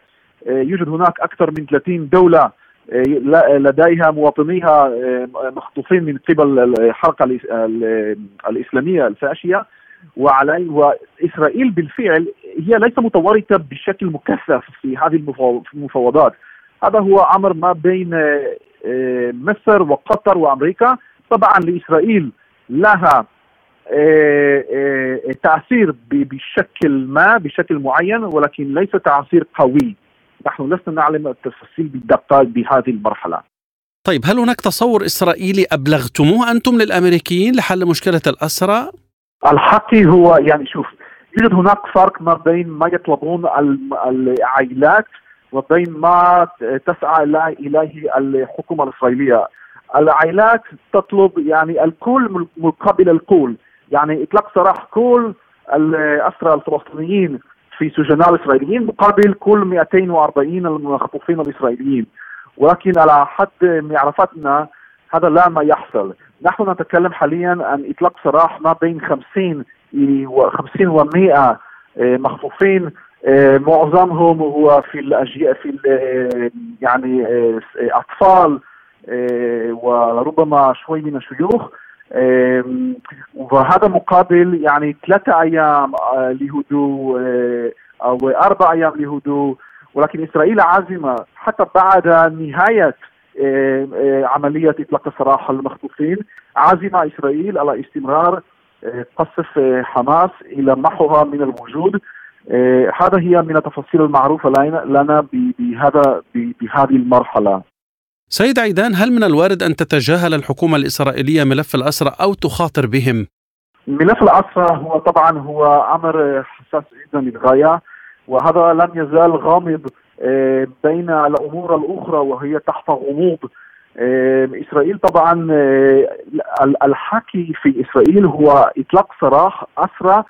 آه، يوجد هناك أكثر من 30 دولة آه، لديها مواطنيها آه، مخطوفين من قبل الحركة الإسلامية الفاشية. وعلي وإسرائيل بالفعل هي ليس متورطة بشكل مكثف في هذه المفاوضات. هذا هو أمر ما بين آه، مصر وقطر وأمريكا. طبعا لإسرائيل لها آه، آه، تأثير بشكل ما بشكل معين ولكن ليس تأثير قوي. نحن لسنا نعلم التفاصيل بالدقة بهذه المرحلة. طيب هل هناك تصور إسرائيلي أبلغتموه أنتم للأمريكيين لحل مشكلة الأسرى؟ الحقي هو يعني شوف يوجد هناك فرق ما بين ما يطلبون العائلات وبين ما تسعى إليه الحكومة الإسرائيلية. العائلات تطلب يعني الكل مقابل الكل. يعني إطلاق سراح كل الأسرى الفلسطينيين في سجناء الإسرائيليين مقابل كل 240 المخطوفين الإسرائيليين. ولكن على حد معرفتنا هذا لا ما يحصل. نحن نتكلم حاليا عن إطلاق سراح ما بين 50 و 50 و 100 مخطوفين. معظمهم هو في الأجيال في يعني أطفال وربما شوي من الشيوخ. وهذا مقابل يعني ثلاثة أيام لهدوء أو أربع أيام لهدوء. ولكن إسرائيل عازمة حتى بعد نهاية آه، آه، عملية إطلاق السراح المخطوفين عازمة إسرائيل على استمرار آه، قصف حماس إلى محوها من الوجود. هذا هي من التفاصيل المعروفة لنا بهذا بهذه المرحلة. سيد عيدان هل من الوارد أن تتجاهل الحكومة الإسرائيلية ملف الأسرى أو تخاطر بهم؟ ملف الأسرى هو طبعا هو أمر حساس جدا للغاية وهذا لم يزال غامض آه، بين الأمور الأخرى وهي تحت غموض. آه، إسرائيل طبعا آه، الحكي في إسرائيل هو إطلاق سراح اسرى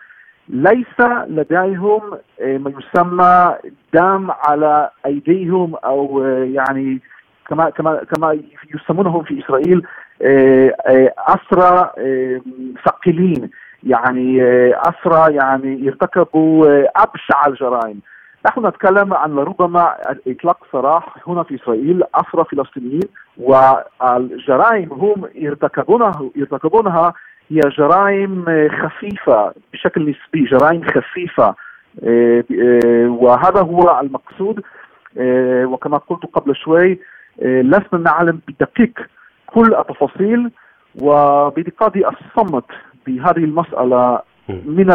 ليس لديهم ما يسمى دم على أيديهم أو يعني كما كما كما يسمونهم في إسرائيل اسرى ثقيلين يعني اسرى يعني ارتكبوا أبشع الجرائم. نحن نتكلم عن ربما اطلاق سراح هنا في إسرائيل أسرى فلسطينيين والجرائم هم يرتكبونها يرتكبونها هي جرائم خفيفة بشكل نسبي جرائم خفيفة. آه، آه، وهذا هو المقصود. آه، وكما قلت قبل شوي لسنا نعلم بدقيق كل التفاصيل وبدقة الصمت بهذه المسألة من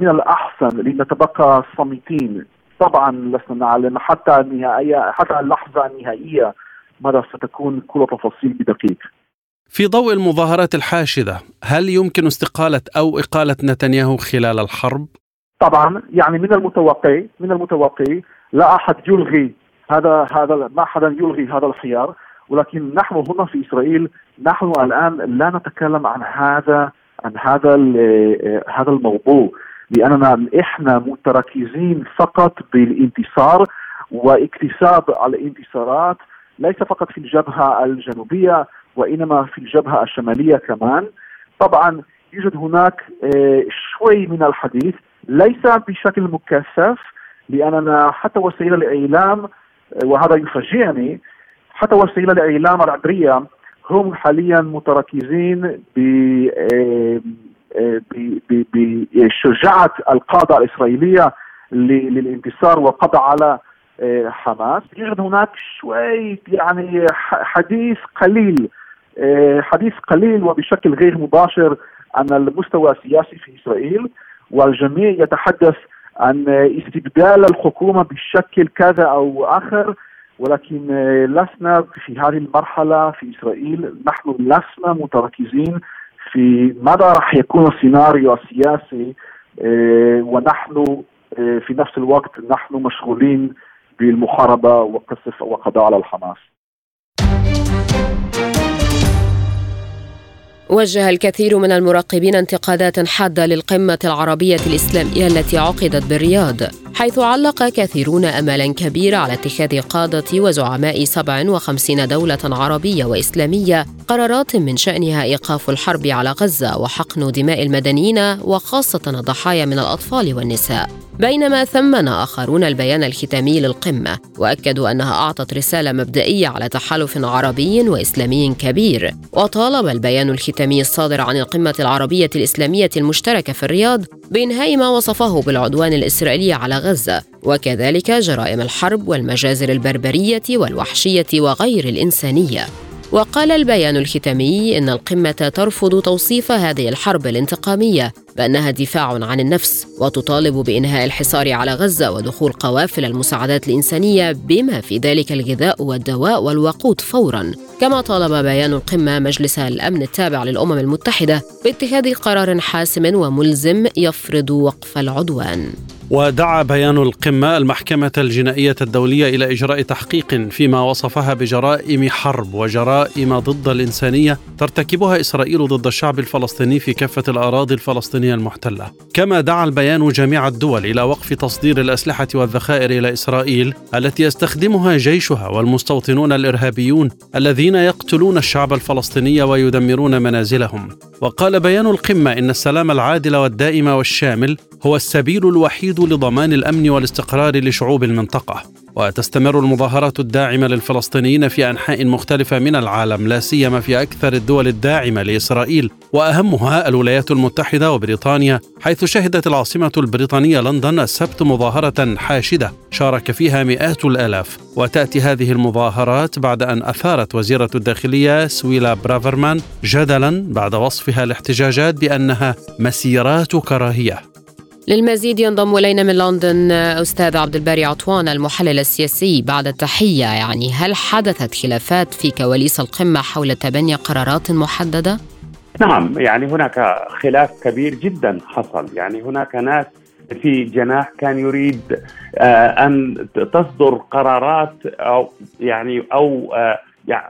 من الأحسن لنتبقى صامتين. طبعا لسنا نعلم حتى النهائية حتى اللحظة النهائية ماذا ستكون كل تفاصيل بدقيق في ضوء المظاهرات الحاشدة هل يمكن استقالة أو إقالة نتنياهو خلال الحرب؟ طبعا يعني من المتوقع من المتوقع لا أحد يلغي هذا هذا ما حدا يلغي هذا الخيار ولكن نحن هنا في إسرائيل نحن الآن لا نتكلم عن هذا عن هذا هذا الموضوع لأننا إحنا متركزين فقط بالانتصار واكتساب الانتصارات ليس فقط في الجبهة الجنوبية وإنما في الجبهة الشمالية كمان. طبعا يوجد هناك آه، شوي من الحديث ليس بشكل مكثف لأننا حتى وسائل الإعلام آه، وهذا يفاجئني حتى وسائل الإعلام العبرية هم حاليا متركزين ب آه، بشجاعه القادة الإسرائيلية للانتصار والقضاء على آه، حماس. يوجد هناك شوي يعني حديث قليل آه، حديث قليل وبشكل غير مباشر عن المستوى السياسي في إسرائيل والجميع يتحدث عن استبدال الحكومة بشكل كذا أو آخر ولكن لسنا في هذه المرحلة في إسرائيل. نحن لسنا متركزين في ماذا راح يكون السيناريو السياسي آه، ونحن آه، في نفس الوقت نحن مشغولين بالمحاربة وقصف وقضاء على الحماس. وجه الكثير من المراقبين انتقادات حادة للقمة العربية الإسلامية التي عقدت بالرياض. حيث علق كثيرون أملا كبيرة على اتخاذ قادة وزعماء 57 دولة عربية وإسلامية قرارات من شأنها إيقاف الحرب على غزة وحقن دماء المدنيين وخاصة الضحايا من الأطفال والنساء. بينما ثمن آخرون البيان الختامي للقمة وأكدوا أنها أعطت رسالة مبدئية على تحالف عربي وإسلامي كبير. وطالب البيان الختامي الصادر عن القمة العربية الإسلامية المشتركة في الرياض بإنهاء ما وصفه بالعدوان الإسرائيلي على غزة وكذلك جرائم الحرب والمجازر البربرية والوحشية وغير الإنسانية. وقال البيان الختامي إن القمة ترفض توصيف هذه الحرب الانتقامية بأنها دفاع عن النفس وتطالب بإنهاء الحصار على غزة ودخول قوافل المساعدات الإنسانية بما في ذلك الغذاء والدواء والوقود فورا. كما طالب بيان القمة مجلس الأمن التابع للأمم المتحدة باتخاذ قرار حاسم وملزم يفرض وقف العدوان. ودعا بيان القمة المحكمة الجنائية الدولية إلى إجراء تحقيق فيما وصفها بجرائم حرب وجرائم ضد الإنسانية ترتكبها إسرائيل ضد الشعب الفلسطيني في كافة الأراضي الفلسطينية. المحتلة. كما دعا البيان جميع الدول إلى وقف تصدير الأسلحة والذخائر إلى إسرائيل التي يستخدمها جيشها والمستوطنون الإرهابيون الذين يقتلون الشعب الفلسطيني ويدمرون منازلهم. وقال بيان القمة إن السلام العادل والدائم والشامل هو السبيل الوحيد لضمان الأمن والاستقرار لشعوب المنطقة. وتستمر المظاهرات الداعمة للفلسطينيين في أنحاء مختلفة من العالم لا سيما في أكثر الدول الداعمة لإسرائيل وأهمها الولايات المتحدة وبريطانيا حيث شهدت العاصمة البريطانية لندن السبت مظاهرة حاشدة شارك فيها مئات الآلاف. وتأتي هذه المظاهرات بعد أن أثارت وزيرة الداخلية سويلا برافرمان جدلا بعد وصفها الاحتجاجات بأنها مسيرات كراهية. للمزيد ينضم إلينا من لندن أستاذ عبد الباري عطوان المحلل السياسي بعد التحية يعني هل حدثت خلافات في كواليس القمة حول تبني قرارات محددة؟ نعم يعني هناك خلاف كبير جدا حصل يعني هناك ناس في جناح كان يريد آه، أن تصدر قرارات أو يعني أو آه،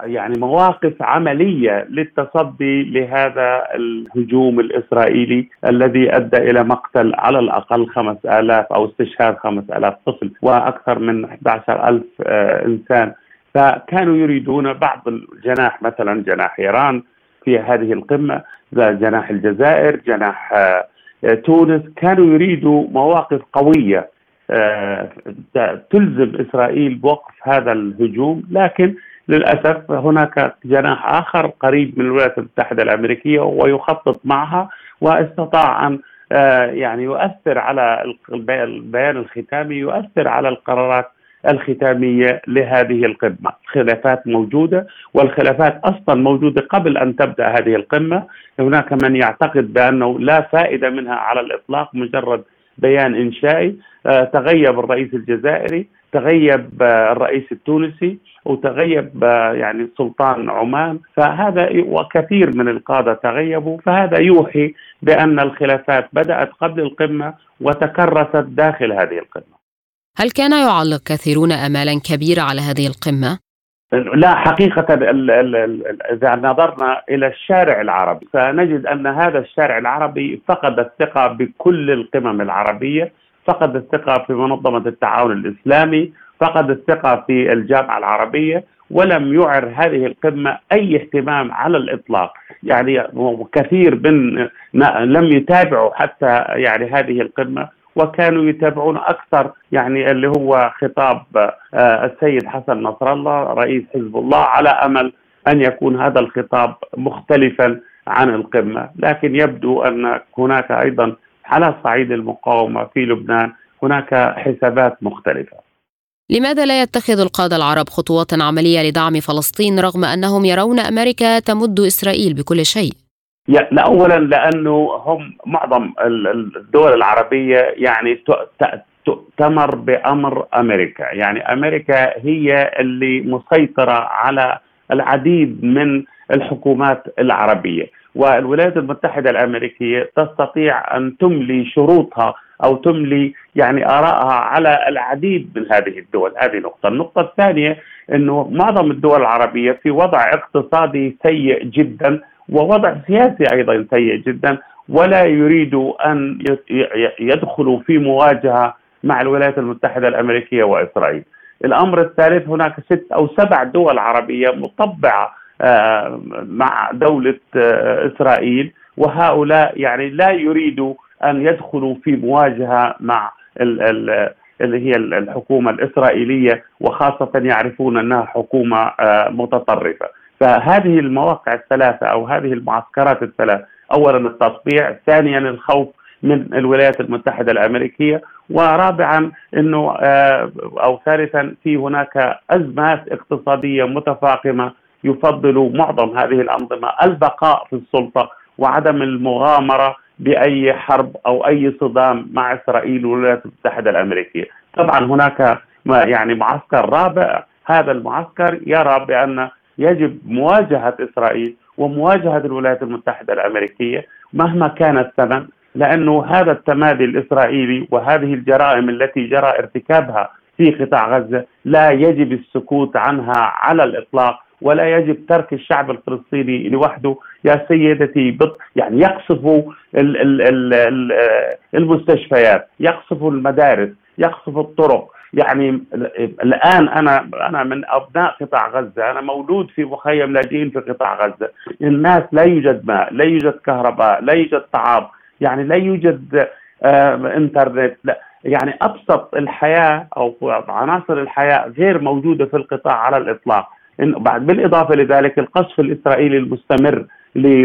يعني مواقف عملية للتصدي لهذا الهجوم الإسرائيلي الذي أدى إلى مقتل على الأقل 5000 أو استشهاد 5000 طفل وأكثر من 11000 آه، إنسان. فكانوا يريدون بعض الجناح مثلا جناح إيران في هذه القمة جناح الجزائر جناح آه، تونس. كانوا يريدوا مواقف قوية آه، تلزم إسرائيل بوقف هذا الهجوم. لكن للأسف هناك جناح آخر قريب من الولايات المتحدة الأمريكية ويخطط معها واستطاع أن آه، يعني يؤثر على البيان الختامي يؤثر على القرارات الختامية لهذه القمة، خلافات موجودة والخلافات أصلا موجودة قبل أن تبدأ هذه القمة، هناك من يعتقد بأنه لا فائدة منها على الإطلاق مجرد بيان إنشائي، آه، تغيب الرئيس الجزائري، تغيب آه، الرئيس التونسي، وتغيب آه، يعني سلطان عمان. فهذا وكثير من القادة تغيبوا. فهذا يوحي بأن الخلافات بدأت قبل القمة وتكرست داخل هذه القمة. هل كان يعلق كثيرون امالا كبيرة على هذه القمة؟ لا حقيقة إذا نظرنا إلى الشارع العربي فنجد أن هذا الشارع العربي فقد الثقة بكل القمم العربية. فقد الثقة في منظمة التعاون الإسلامي فقد الثقة في الجامعة العربية ولم يعر هذه القمة أي اهتمام على الإطلاق. يعني كثير من لم يتابعوا حتى يعني هذه القمة وكانوا يتابعون أكثر يعني اللي هو خطاب آه، السيد حسن نصر الله رئيس حزب الله على أمل أن يكون هذا الخطاب مختلفا عن القمة. لكن يبدو أن هناك أيضا على صعيد المقاومة في لبنان. هناك حسابات مختلفة. لماذا لا يتخذ القادة العرب خطوات عملية لدعم فلسطين رغم أنهم يرون أمريكا تمد إسرائيل بكل شيء؟ لا اولا لأنه هم معظم الدول العربية يعني تؤتمر بأمر أمريكا، يعني أمريكا هي اللي مسيطرة على العديد من الحكومات العربية، والولايات المتحدة الأمريكية تستطيع أن تملي شروطها أو تملي يعني آرائها على العديد من هذه الدول، هذه نقطة، النقطة الثانية إنه معظم الدول العربية في وضع اقتصادي سيء جدا ووضع سياسي أيضا سيء جدا ولا يريدوا أن يدخلوا في مواجهة مع الولايات المتحدة الأمريكية وإسرائيل. الأمر الثالث هناك ست أو سبع دول عربية مطبعة آه، مع دولة آه، إسرائيل وهؤلاء يعني لا يريدوا أن يدخلوا في مواجهة مع اللي هي الحكومة الإسرائيلية وخاصة يعرفون أنها حكومة آه، متطرفة. فهذه المواقع الثلاثة أو هذه المعسكرات الثلاث اولا التطبيع، ثانيا الخوف من الولايات المتحدة الأمريكية، ورابعا آه، أو ثالثا في هناك أزمات اقتصادية متفاقمة يفضل معظم هذه الأنظمة البقاء في السلطة وعدم المغامرة بأي حرب أو أي صدام مع إسرائيل والولايات المتحدة الأمريكية. طبعا هناك يعني معسكر رابع هذا المعسكر يرى بأن يجب مواجهة إسرائيل ومواجهة الولايات المتحدة الأمريكية مهما كان الثمن لأنه هذا التمادي الإسرائيلي وهذه الجرائم التي جرى ارتكابها في قطاع غزة لا يجب السكوت عنها على الإطلاق ولا يجب ترك الشعب الفلسطيني لوحده. يا سيدتي بط يعني يقصفوا المستشفيات يقصفوا المدارس يقصفوا الطرق. يعني الآن أنا أنا من أبناء قطاع غزة أنا مولود في مخيم لاجئين في قطاع غزة. الناس لا يوجد ماء لا يوجد كهرباء لا يوجد طعام يعني لا يوجد آه إنترنت. لا يعني أبسط الحياة أو عناصر الحياة غير موجودة في القطاع على الإطلاق. بعد بالإضافة لذلك القصف الإسرائيلي المستمر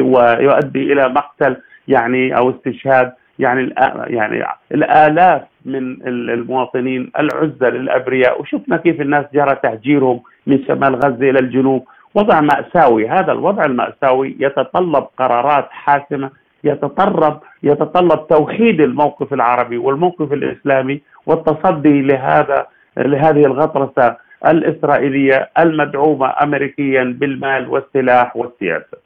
ويؤدي إلى مقتل يعني أو استشهاد يعني يعني الآلاف من المواطنين العزل الابرياء وشفنا كيف الناس جرى تهجيرهم من شمال غزة إلى الجنوب. وضع مأساوي هذا الوضع المأساوي يتطلب قرارات حاسمة يتطلب يتطلب توحيد الموقف العربي والموقف الإسلامي والتصدي لهذا لهذه الغطرسة. الإسرائيلية المدعومة امريكيا بالمال والسلاح والسياسة.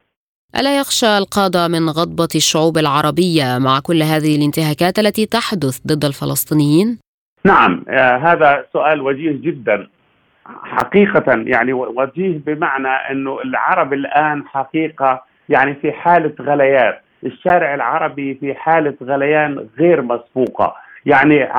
ألا يخشى القادة من غضبة الشعوب العربية مع كل هذه الانتهاكات التي تحدث ضد الفلسطينيين؟ نعم آه هذا سؤال وجيه جدا حقيقة يعني وجيه بمعنى أنه العرب الآن حقيقة يعني في حالة غليان الشارع العربي في حالة غليان غير مسبوقة يعني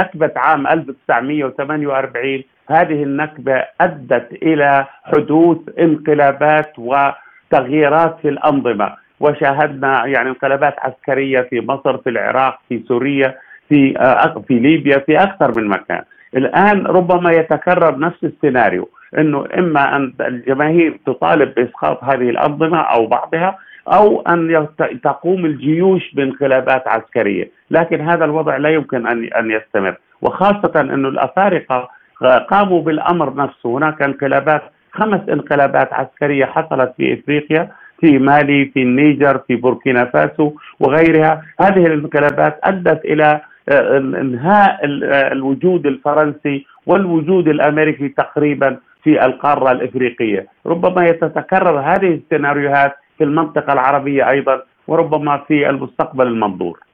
نكبة عام 1948 هذه النكبة أدت إلى حدوث انقلابات و تغييرات في الأنظمة. وشاهدنا يعني انقلابات عسكرية في مصر في العراق في سوريا في آه، في ليبيا في أكثر من مكان. الآن ربما يتكرر نفس السيناريو إنه إما أن الجماهير تطالب بإسقاط هذه الأنظمة أو بعضها أو أن تقوم الجيوش بانقلابات عسكرية، لكن هذا الوضع لا يمكن أن أن يستمر، وخاصة إنه الأفارقة قاموا بالأمر نفسه، هناك انقلابات خمس انقلابات عسكرية حصلت في إفريقيا في مالي في النيجر في بوركينا فاسو وغيرها. هذه الانقلابات أدت إلى آه، إنهاء آه، الوجود الفرنسي والوجود الأمريكي تقريبا في القارة الإفريقية، ربما تتكرر هذه السيناريوهات في المنطقة العربية أيضا وربما في المستقبل المنظور.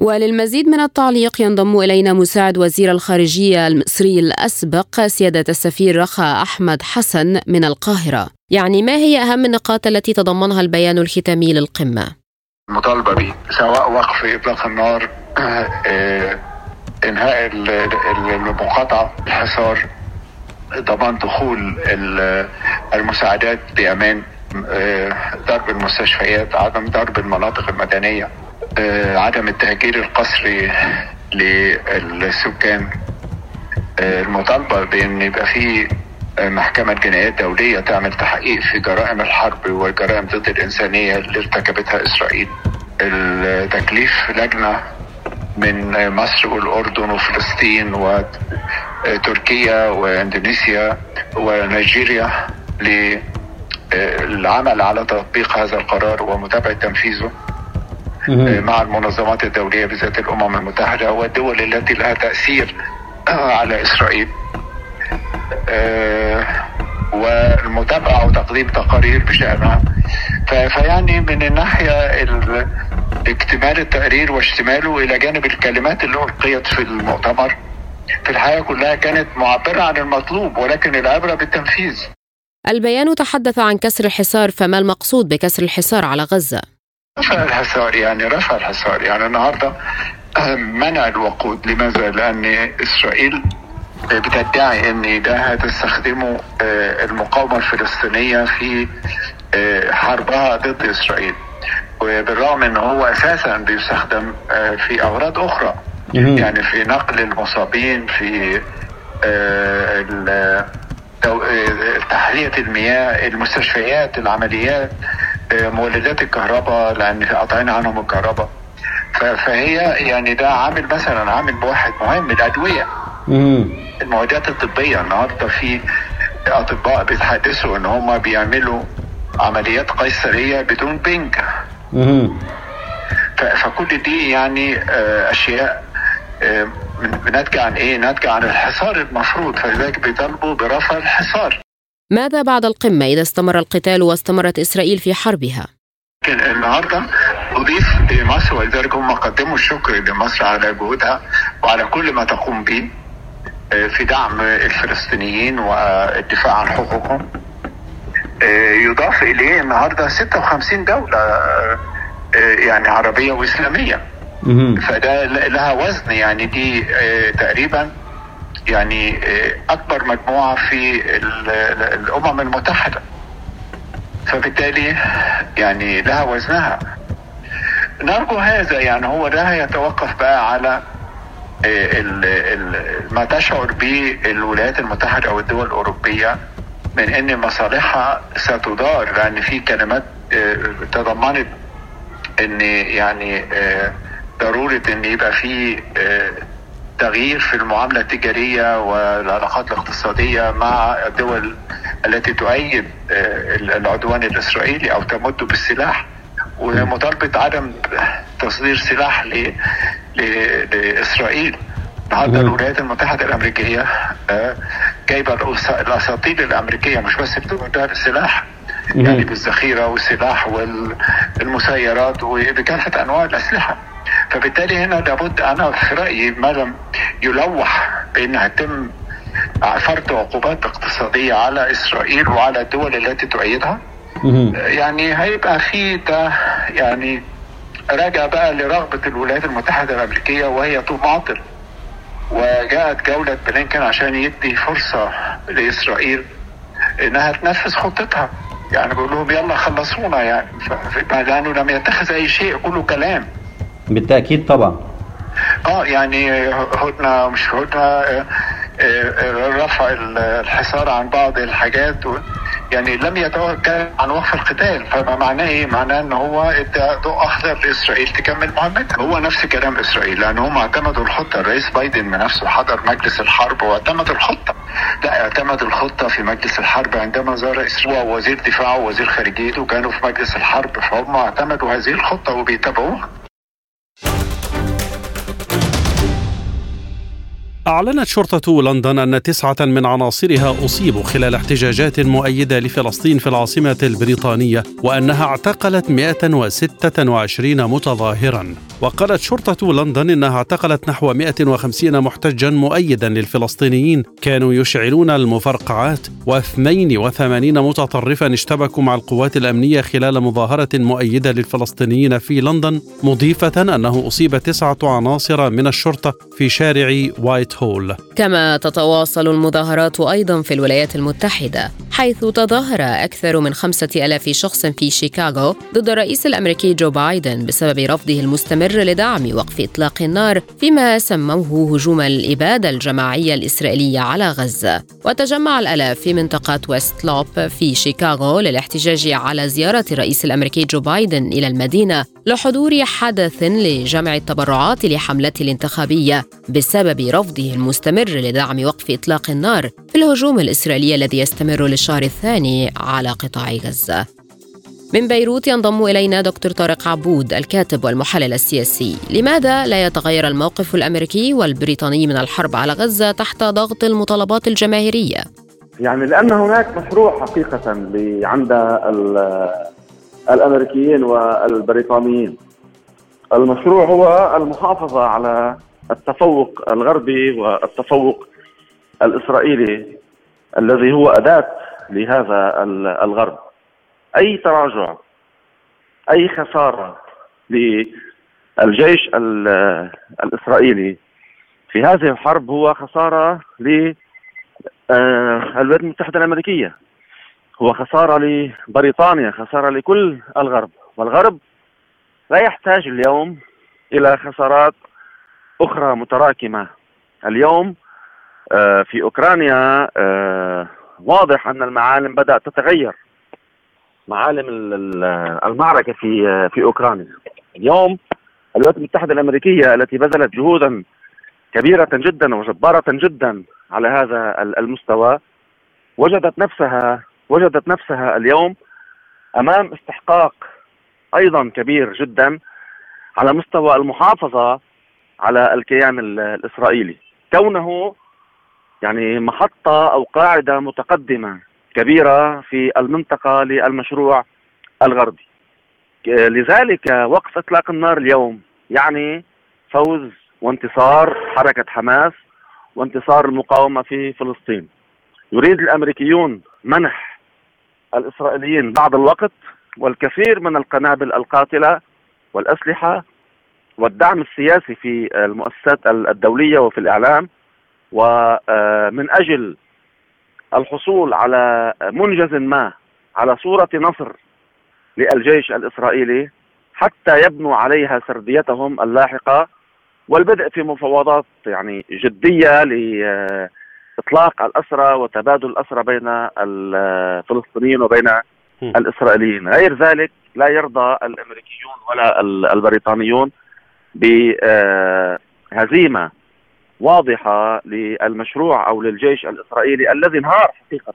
وللمزيد من التعليق ينضم إلينا مساعد وزير الخارجية المصري الأسبق سيادة السفير رخا أحمد حسن من القاهرة يعني ما هي أهم النقاط التي تضمنها البيان الختامي للقمة؟ مطالبة به سواء وقف إطلاق النار آه، إنهاء المقاطعة الحصار ضمان دخول المساعدات بأمان آه، ضرب المستشفيات عدم ضرب المناطق المدنية آه، عدم التهجير القسري للسكان. آه، المطالبة بأن يبقى في آه، محكمة جنايات دولية تعمل تحقيق في جرائم الحرب والجرائم ضد الإنسانية اللي ارتكبتها إسرائيل. التكليف لجنة من مصر والأردن وفلسطين وتركيا وإندونيسيا ونيجيريا للعمل على تطبيق هذا القرار ومتابعة تنفيذه. مع المنظمات الدولية بذات الأمم المتحدة والدول التي لها تأثير على إسرائيل. آه، والمتابعة وتقديم تقارير بشأنها. فيعني من الناحية اكتمال التقرير واشتماله إلى جانب الكلمات اللي ألقيت في المؤتمر في الحياة كلها كانت معبرة عن المطلوب ولكن العبرة بالتنفيذ. البيان تحدث عن كسر الحصار فما المقصود بكسر الحصار على غزة؟ رفع الحصار يعني رفع الحصار يعني. النهارده منع الوقود. لماذا؟ لأن إسرائيل بتدعي إن ده هتستخدمه آه، المقاومة الفلسطينية في آه، حربها ضد إسرائيل. وبالرغم إن هو أساسا بيستخدم آه، في أغراض أخرى يعني في نقل المصابين في تحليه المياه المستشفيات العمليات. مولدات الكهرباء لأن قاطعين عنهم الكهرباء. فهي يعني ده عامل مثلا عامل واحد مهم الأدوية. المعدات الطبية النهارده في أطباء بيتحدثوا إن هم بيعملوا عمليات قيصرية بدون بنج فكل دي يعني آه، أشياء آه، ناتجه عن إيه؟ ناتجه عن الحصار المفروض. فلذلك بيطالبوا برفع الحصار. ماذا بعد القمة إذا استمر القتال واستمرت إسرائيل في حربها؟ النهارده أضيف لمصر ولذلك هم قدموا الشكر لمصر على جهودها وعلى كل ما تقوم به آه، في دعم الفلسطينيين والدفاع عن حقوقهم. آه، يضاف إليه النهارده 56 دولة آه، يعني عربية وإسلامية. فده لها وزن يعني دي تقريبا يعني أكبر مجموعة في الأمم المتحدة. فبالتالي يعني لها وزنها. نرجو هذا يعني هو ده يتوقف بقى على ال ما تشعر به الولايات المتحدة أو الدول الأوروبية من أن مصالحها ستدار لأن في كلمات تضمنت أن يعني ضرورة أن يبقى في تغيير في المعاملة التجارية والعلاقات الاقتصادية مع الدول التي تؤيد العدوان الإسرائيلي أو تمد بالسلاح ومطالبة عدم تصدير سلاح. لإسرائيل. النهارده الولايات المتحدة الأمريكية جايبة الأساطيل الأمريكية مش بس بتقدر السلاح يعني بالذخيرة والسلاح والمسيرات وبكافة أنواع الأسلحة. فبالتالي هنا لابد أنا في رأيي ما لم يلوح بأن هتم فرض عقوبات اقتصادية على إسرائيل وعلى الدول التي تؤيدها. يعني هيبقى في ده يعني راجع بقى لرغبة الولايات المتحدة الأمريكية وهي تماطل. وجاءت جولة بلينكن عشان يدي فرصة لإسرائيل إنها تنفذ خطتها. يعني بيقول لهم يلا خلصونا يعني. لأنه لم يتخذ أي شيء كله كلام. بالتأكيد طبعا. آه يعني هدنة مش هدنة رفع الحصار عن بعض الحاجات يعني لم يتوكل عن وقف القتال. فما معناه إيه؟ معناه إن هو إدى ضوء أخضر لإسرائيل تكمل مهمتها. هو نفس كلام إسرائيل لأن هم اعتمدوا الخطة. الرئيس بايدن بنفسه حضر مجلس الحرب واعتمد الخطة. لا اعتمد الخطة في مجلس الحرب عندما زار إسرائيل ووزير دفاعه ووزير خارجيته كانوا في مجلس الحرب فهم اعتمدوا هذه الخطة وبيتابعوها أعلنت شرطة لندن أن تسعة من عناصرها أصيبوا خلال احتجاجات مؤيدة لفلسطين في العاصمة البريطانية وأنها اعتقلت 126 متظاهرا. وقالت شرطة لندن أنها اعتقلت نحو 150 محتجا مؤيدا للفلسطينيين. كانوا يشعلون المفرقعات و82 متطرفا اشتبكوا مع القوات الأمنية خلال مظاهرة مؤيدة للفلسطينيين في لندن مضيفة أنه أصيب تسعة عناصر من الشرطة في شارع وايت هول كما تتواصل المظاهرات أيضا في الولايات المتحدة حيث تظاهر أكثر من خمسة ألاف شخص في شيكاغو ضد الرئيس الأمريكي جو بايدن بسبب رفضه المستمر لدعم وقف إطلاق النار فيما سموه هجوم الإبادة الجماعية الإسرائيلية على غزة. وتجمع الألاف في منطقة ويست لوب في شيكاغو للاحتجاج على زيارة الرئيس الأمريكي جو بايدن إلى المدينة لحضور حدث لجمع التبرعات لحملته الانتخابية بسبب رفضه المستمر لدعم وقف إطلاق النار في الهجوم الإسرائيلي الذي يستمر للشهر الثاني على قطاع غزة. من بيروت ينضم إلينا دكتور طارق عبود الكاتب والمحلل السياسي. لماذا لا يتغير الموقف الأمريكي والبريطاني من الحرب على غزة تحت ضغط المطالبات الجماهيرية؟ يعني لأن هناك مشروع حقيقة عند الأمريكيين والبريطانيين. المشروع هو المحافظة على التفوق الغربي والتفوق الإسرائيلي الذي هو أداة لهذا الغرب. أي تراجع أي خسارة للجيش الإسرائيلي في هذه الحرب هو خسارة للولايات المتحدة الأمريكية. هو خسارة لبريطانيا خسارة لكل الغرب. والغرب لا يحتاج اليوم إلى خسارات أخرى متراكمة اليوم في أوكرانيا واضح أن المعالم بدأت تتغير معالم المعركة في في أوكرانيا. اليوم الولايات المتحدة الأمريكية التي بذلت جهودا كبيرة جدا وجبارة جدا على هذا المستوى وجدت نفسها وجدت نفسها اليوم أمام استحقاق أيضا كبير جدا على مستوى المحافظة على الكيان الإسرائيلي. كونه يعني محطة أو قاعدة متقدمة كبيرة في المنطقة للمشروع الغربي. لذلك وقف إطلاق النار اليوم يعني فوز وانتصار حركة حماس وانتصار المقاومة في فلسطين. يريد الأمريكيون منح الإسرائيليين بعض الوقت والكثير من القنابل القاتلة والأسلحة والدعم السياسي في المؤسسات الدولية وفي الإعلام ومن أجل الحصول على منجز ما على صورة نصر للجيش الإسرائيلي حتى يبنوا عليها سرديتهم اللاحقة والبدء في مفاوضات يعني جدية لاطلاق الأسرى وتبادل الأسرى بين الفلسطينيين وبين الإسرائيليين، غير ذلك لا يرضى الأمريكيون ولا البريطانيون بهزيمة واضحة للمشروع أو للجيش الإسرائيلي الذي انهار حقيقة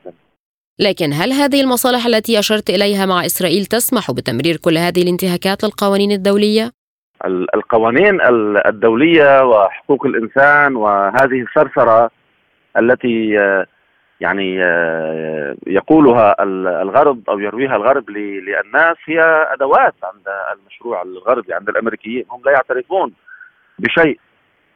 لكن هل هذه المصالح التي أشرت إليها مع إسرائيل تسمح بتمرير كل هذه الانتهاكات للقوانين الدولية؟ القوانين الدولية وحقوق الإنسان وهذه الثرثرة التي يعني يقولها الغرب أو يرويها الغرب للناس هي أدوات عند المشروع الغربي عند الأمريكيين. هم لا يعترفون بشيء.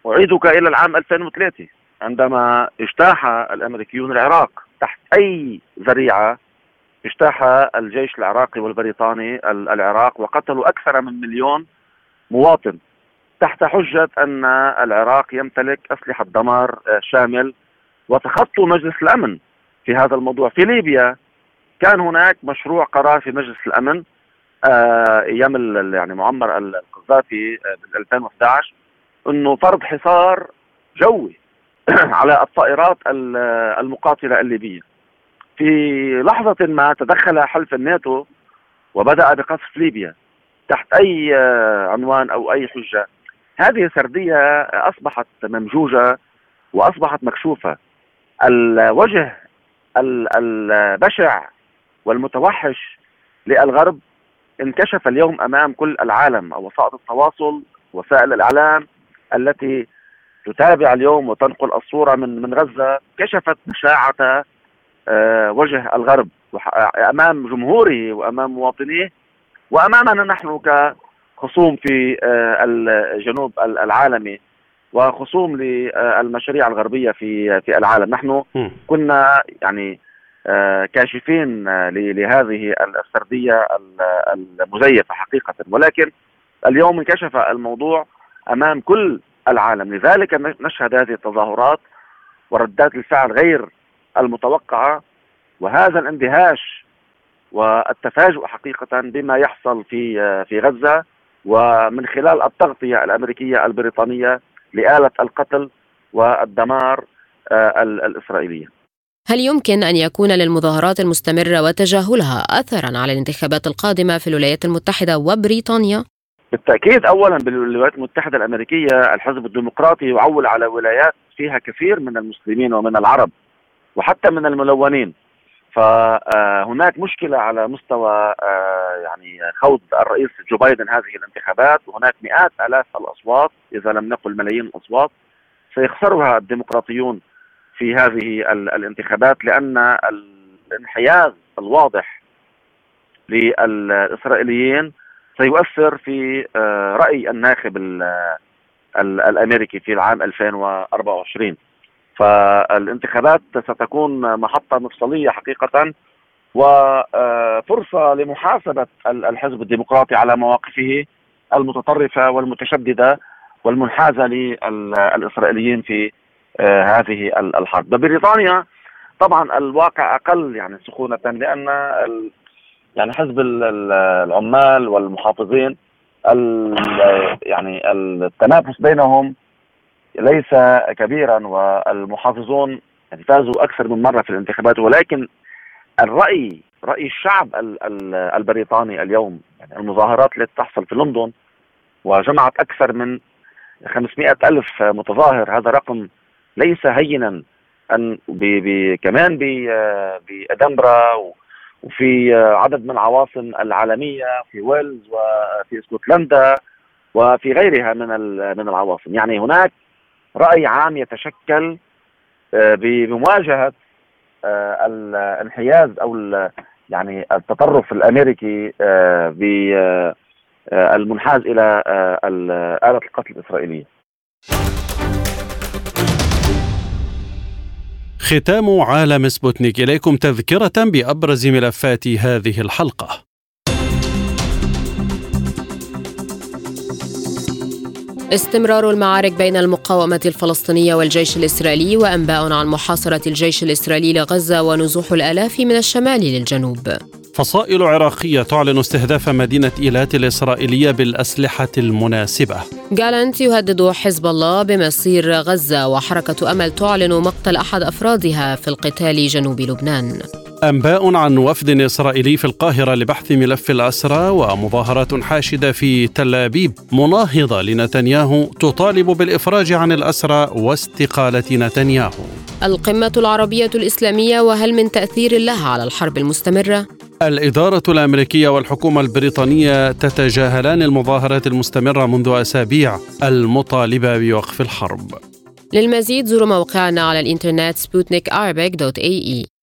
أعيدك إلى العام 2003 عندما اجتاح الأمريكيون العراق تحت أي ذريعة. اجتاح الجيش العراقي والبريطاني العراق وقتلوا أكثر من مليون مواطن تحت حجة أن العراق يمتلك أسلحة دمار شامل وتخطوا مجلس الأمن في هذا الموضوع في ليبيا كان هناك مشروع قرار في مجلس الأمن آه، أيام يعني معمر القذافي بال 2011 إنه فرض حصار جوي <clears throat> على الطائرات المقاتلة الليبية. في لحظة ما تدخل حلف الناتو وبدأ بقصف ليبيا تحت أي عنوان أو أي حجة. هذه سرديه أصبحت ممجوجة وأصبحت مكشوفة. الوجه البشع والمتوحش للغرب انكشف اليوم أمام كل العالم وسائل التواصل وسائل الإعلام التي تتابع اليوم وتنقل الصورة من من غزة كشفت بشاعه آه، وجه الغرب. أمام جمهوره وأمام مواطنيه وأمامنا نحن كخصوم في آه، الجنوب العالمي. وخصوم للمشاريع الغربية في في العالم. نحن كنا يعني آه، كاشفين لهذه السردية المزيفة حقيقة. ولكن اليوم انكشف الموضوع أمام كل العالم. لذلك نشهد هذه التظاهرات وردات الفعل غير المتوقعة. وهذا الاندهاش والتفاجؤ حقيقة بما يحصل في في غزة. ومن خلال التغطية الأمريكية البريطانية لآلة القتل والدمار آه، الإسرائيلية. هل يمكن أن يكون للمظاهرات المستمرة وتجاهلها اثرا على الانتخابات القادمة في الولايات المتحدة وبريطانيا؟ بالتأكيد اولا بالولايات المتحدة الأمريكية الحزب الديمقراطي يعول على ولايات فيها كثير من المسلمين ومن العرب وحتى من الملونين فهناك مشكلة على مستوى آه، يعني خوض الرئيس جو بايدن هذه الانتخابات. وهناك مئات آلاف الأصوات إذا لم نقل ملايين الأصوات. سيخسرها الديمقراطيون في هذه الانتخابات لأن الانحياز الواضح للإسرائيليين سيؤثر في آه، رأي الناخب الأمريكي في العام 2024 فالانتخابات ستكون محطة مفصلية حقيقة وفرصة لمحاسبة الحزب الديمقراطي على مواقفه المتطرفة والمتشددة والمنحازة للإسرائيليين في آه، هذه الحرب. ببريطانيا طبعا الواقع أقل يعني سخونة لأن يعني حزب العمال والمحافظين يعني التنافس بينهم ليس كبيرا والمحافظون يعني فازوا أكثر من مرة في الانتخابات ولكن الرأي رأي الشعب البريطاني اليوم يعني المظاهرات التي تحصل في لندن وجمعت أكثر من 500 ألف متظاهر. هذا رقم ليس هينا. أن بي بي كمان بأدنبرا وفي عدد من العواصم العالمية في ويلز وفي اسكتلندا وفي غيرها من من العواصم. يعني هناك رأي عام يتشكل آه، بمواجهة آه، الانحياز أو يعني التطرف الأمريكي آه، بالمنحاز إلى آلة القتل الإسرائيلية. ختام عالم سبوتنيك إليكم تذكرة بأبرز ملفات هذه الحلقة. استمرار المعارك بين المقاومة الفلسطينية والجيش الإسرائيلي وأنباء عن محاصرة الجيش الإسرائيلي لغزة ونزوح الآلاف من الشمال للجنوب. فصائل عراقية تعلن استهداف مدينة إيلات الإسرائيلية بالأسلحة المناسبة. جالنت يهدد حزب الله بمصير غزة وحركة أمل تعلن مقتل أحد أفرادها في القتال جنوب لبنان. أنباء عن وفد إسرائيلي في القاهرة لبحث ملف الأسرى ومظاهرات حاشدة في تل أبيب. مناهضة لنتنياهو تطالب بالإفراج عن الأسرى واستقالة نتنياهو. القمة العربية الإسلامية وهل من تأثير لها على الحرب المستمرة؟ الإدارة الأمريكية والحكومة البريطانية تتجاهلان المظاهرات المستمرة منذ أسابيع المطالبة بوقف الحرب. للمزيد زوروا موقعنا على الإنترنت سبوتنيك dot ae.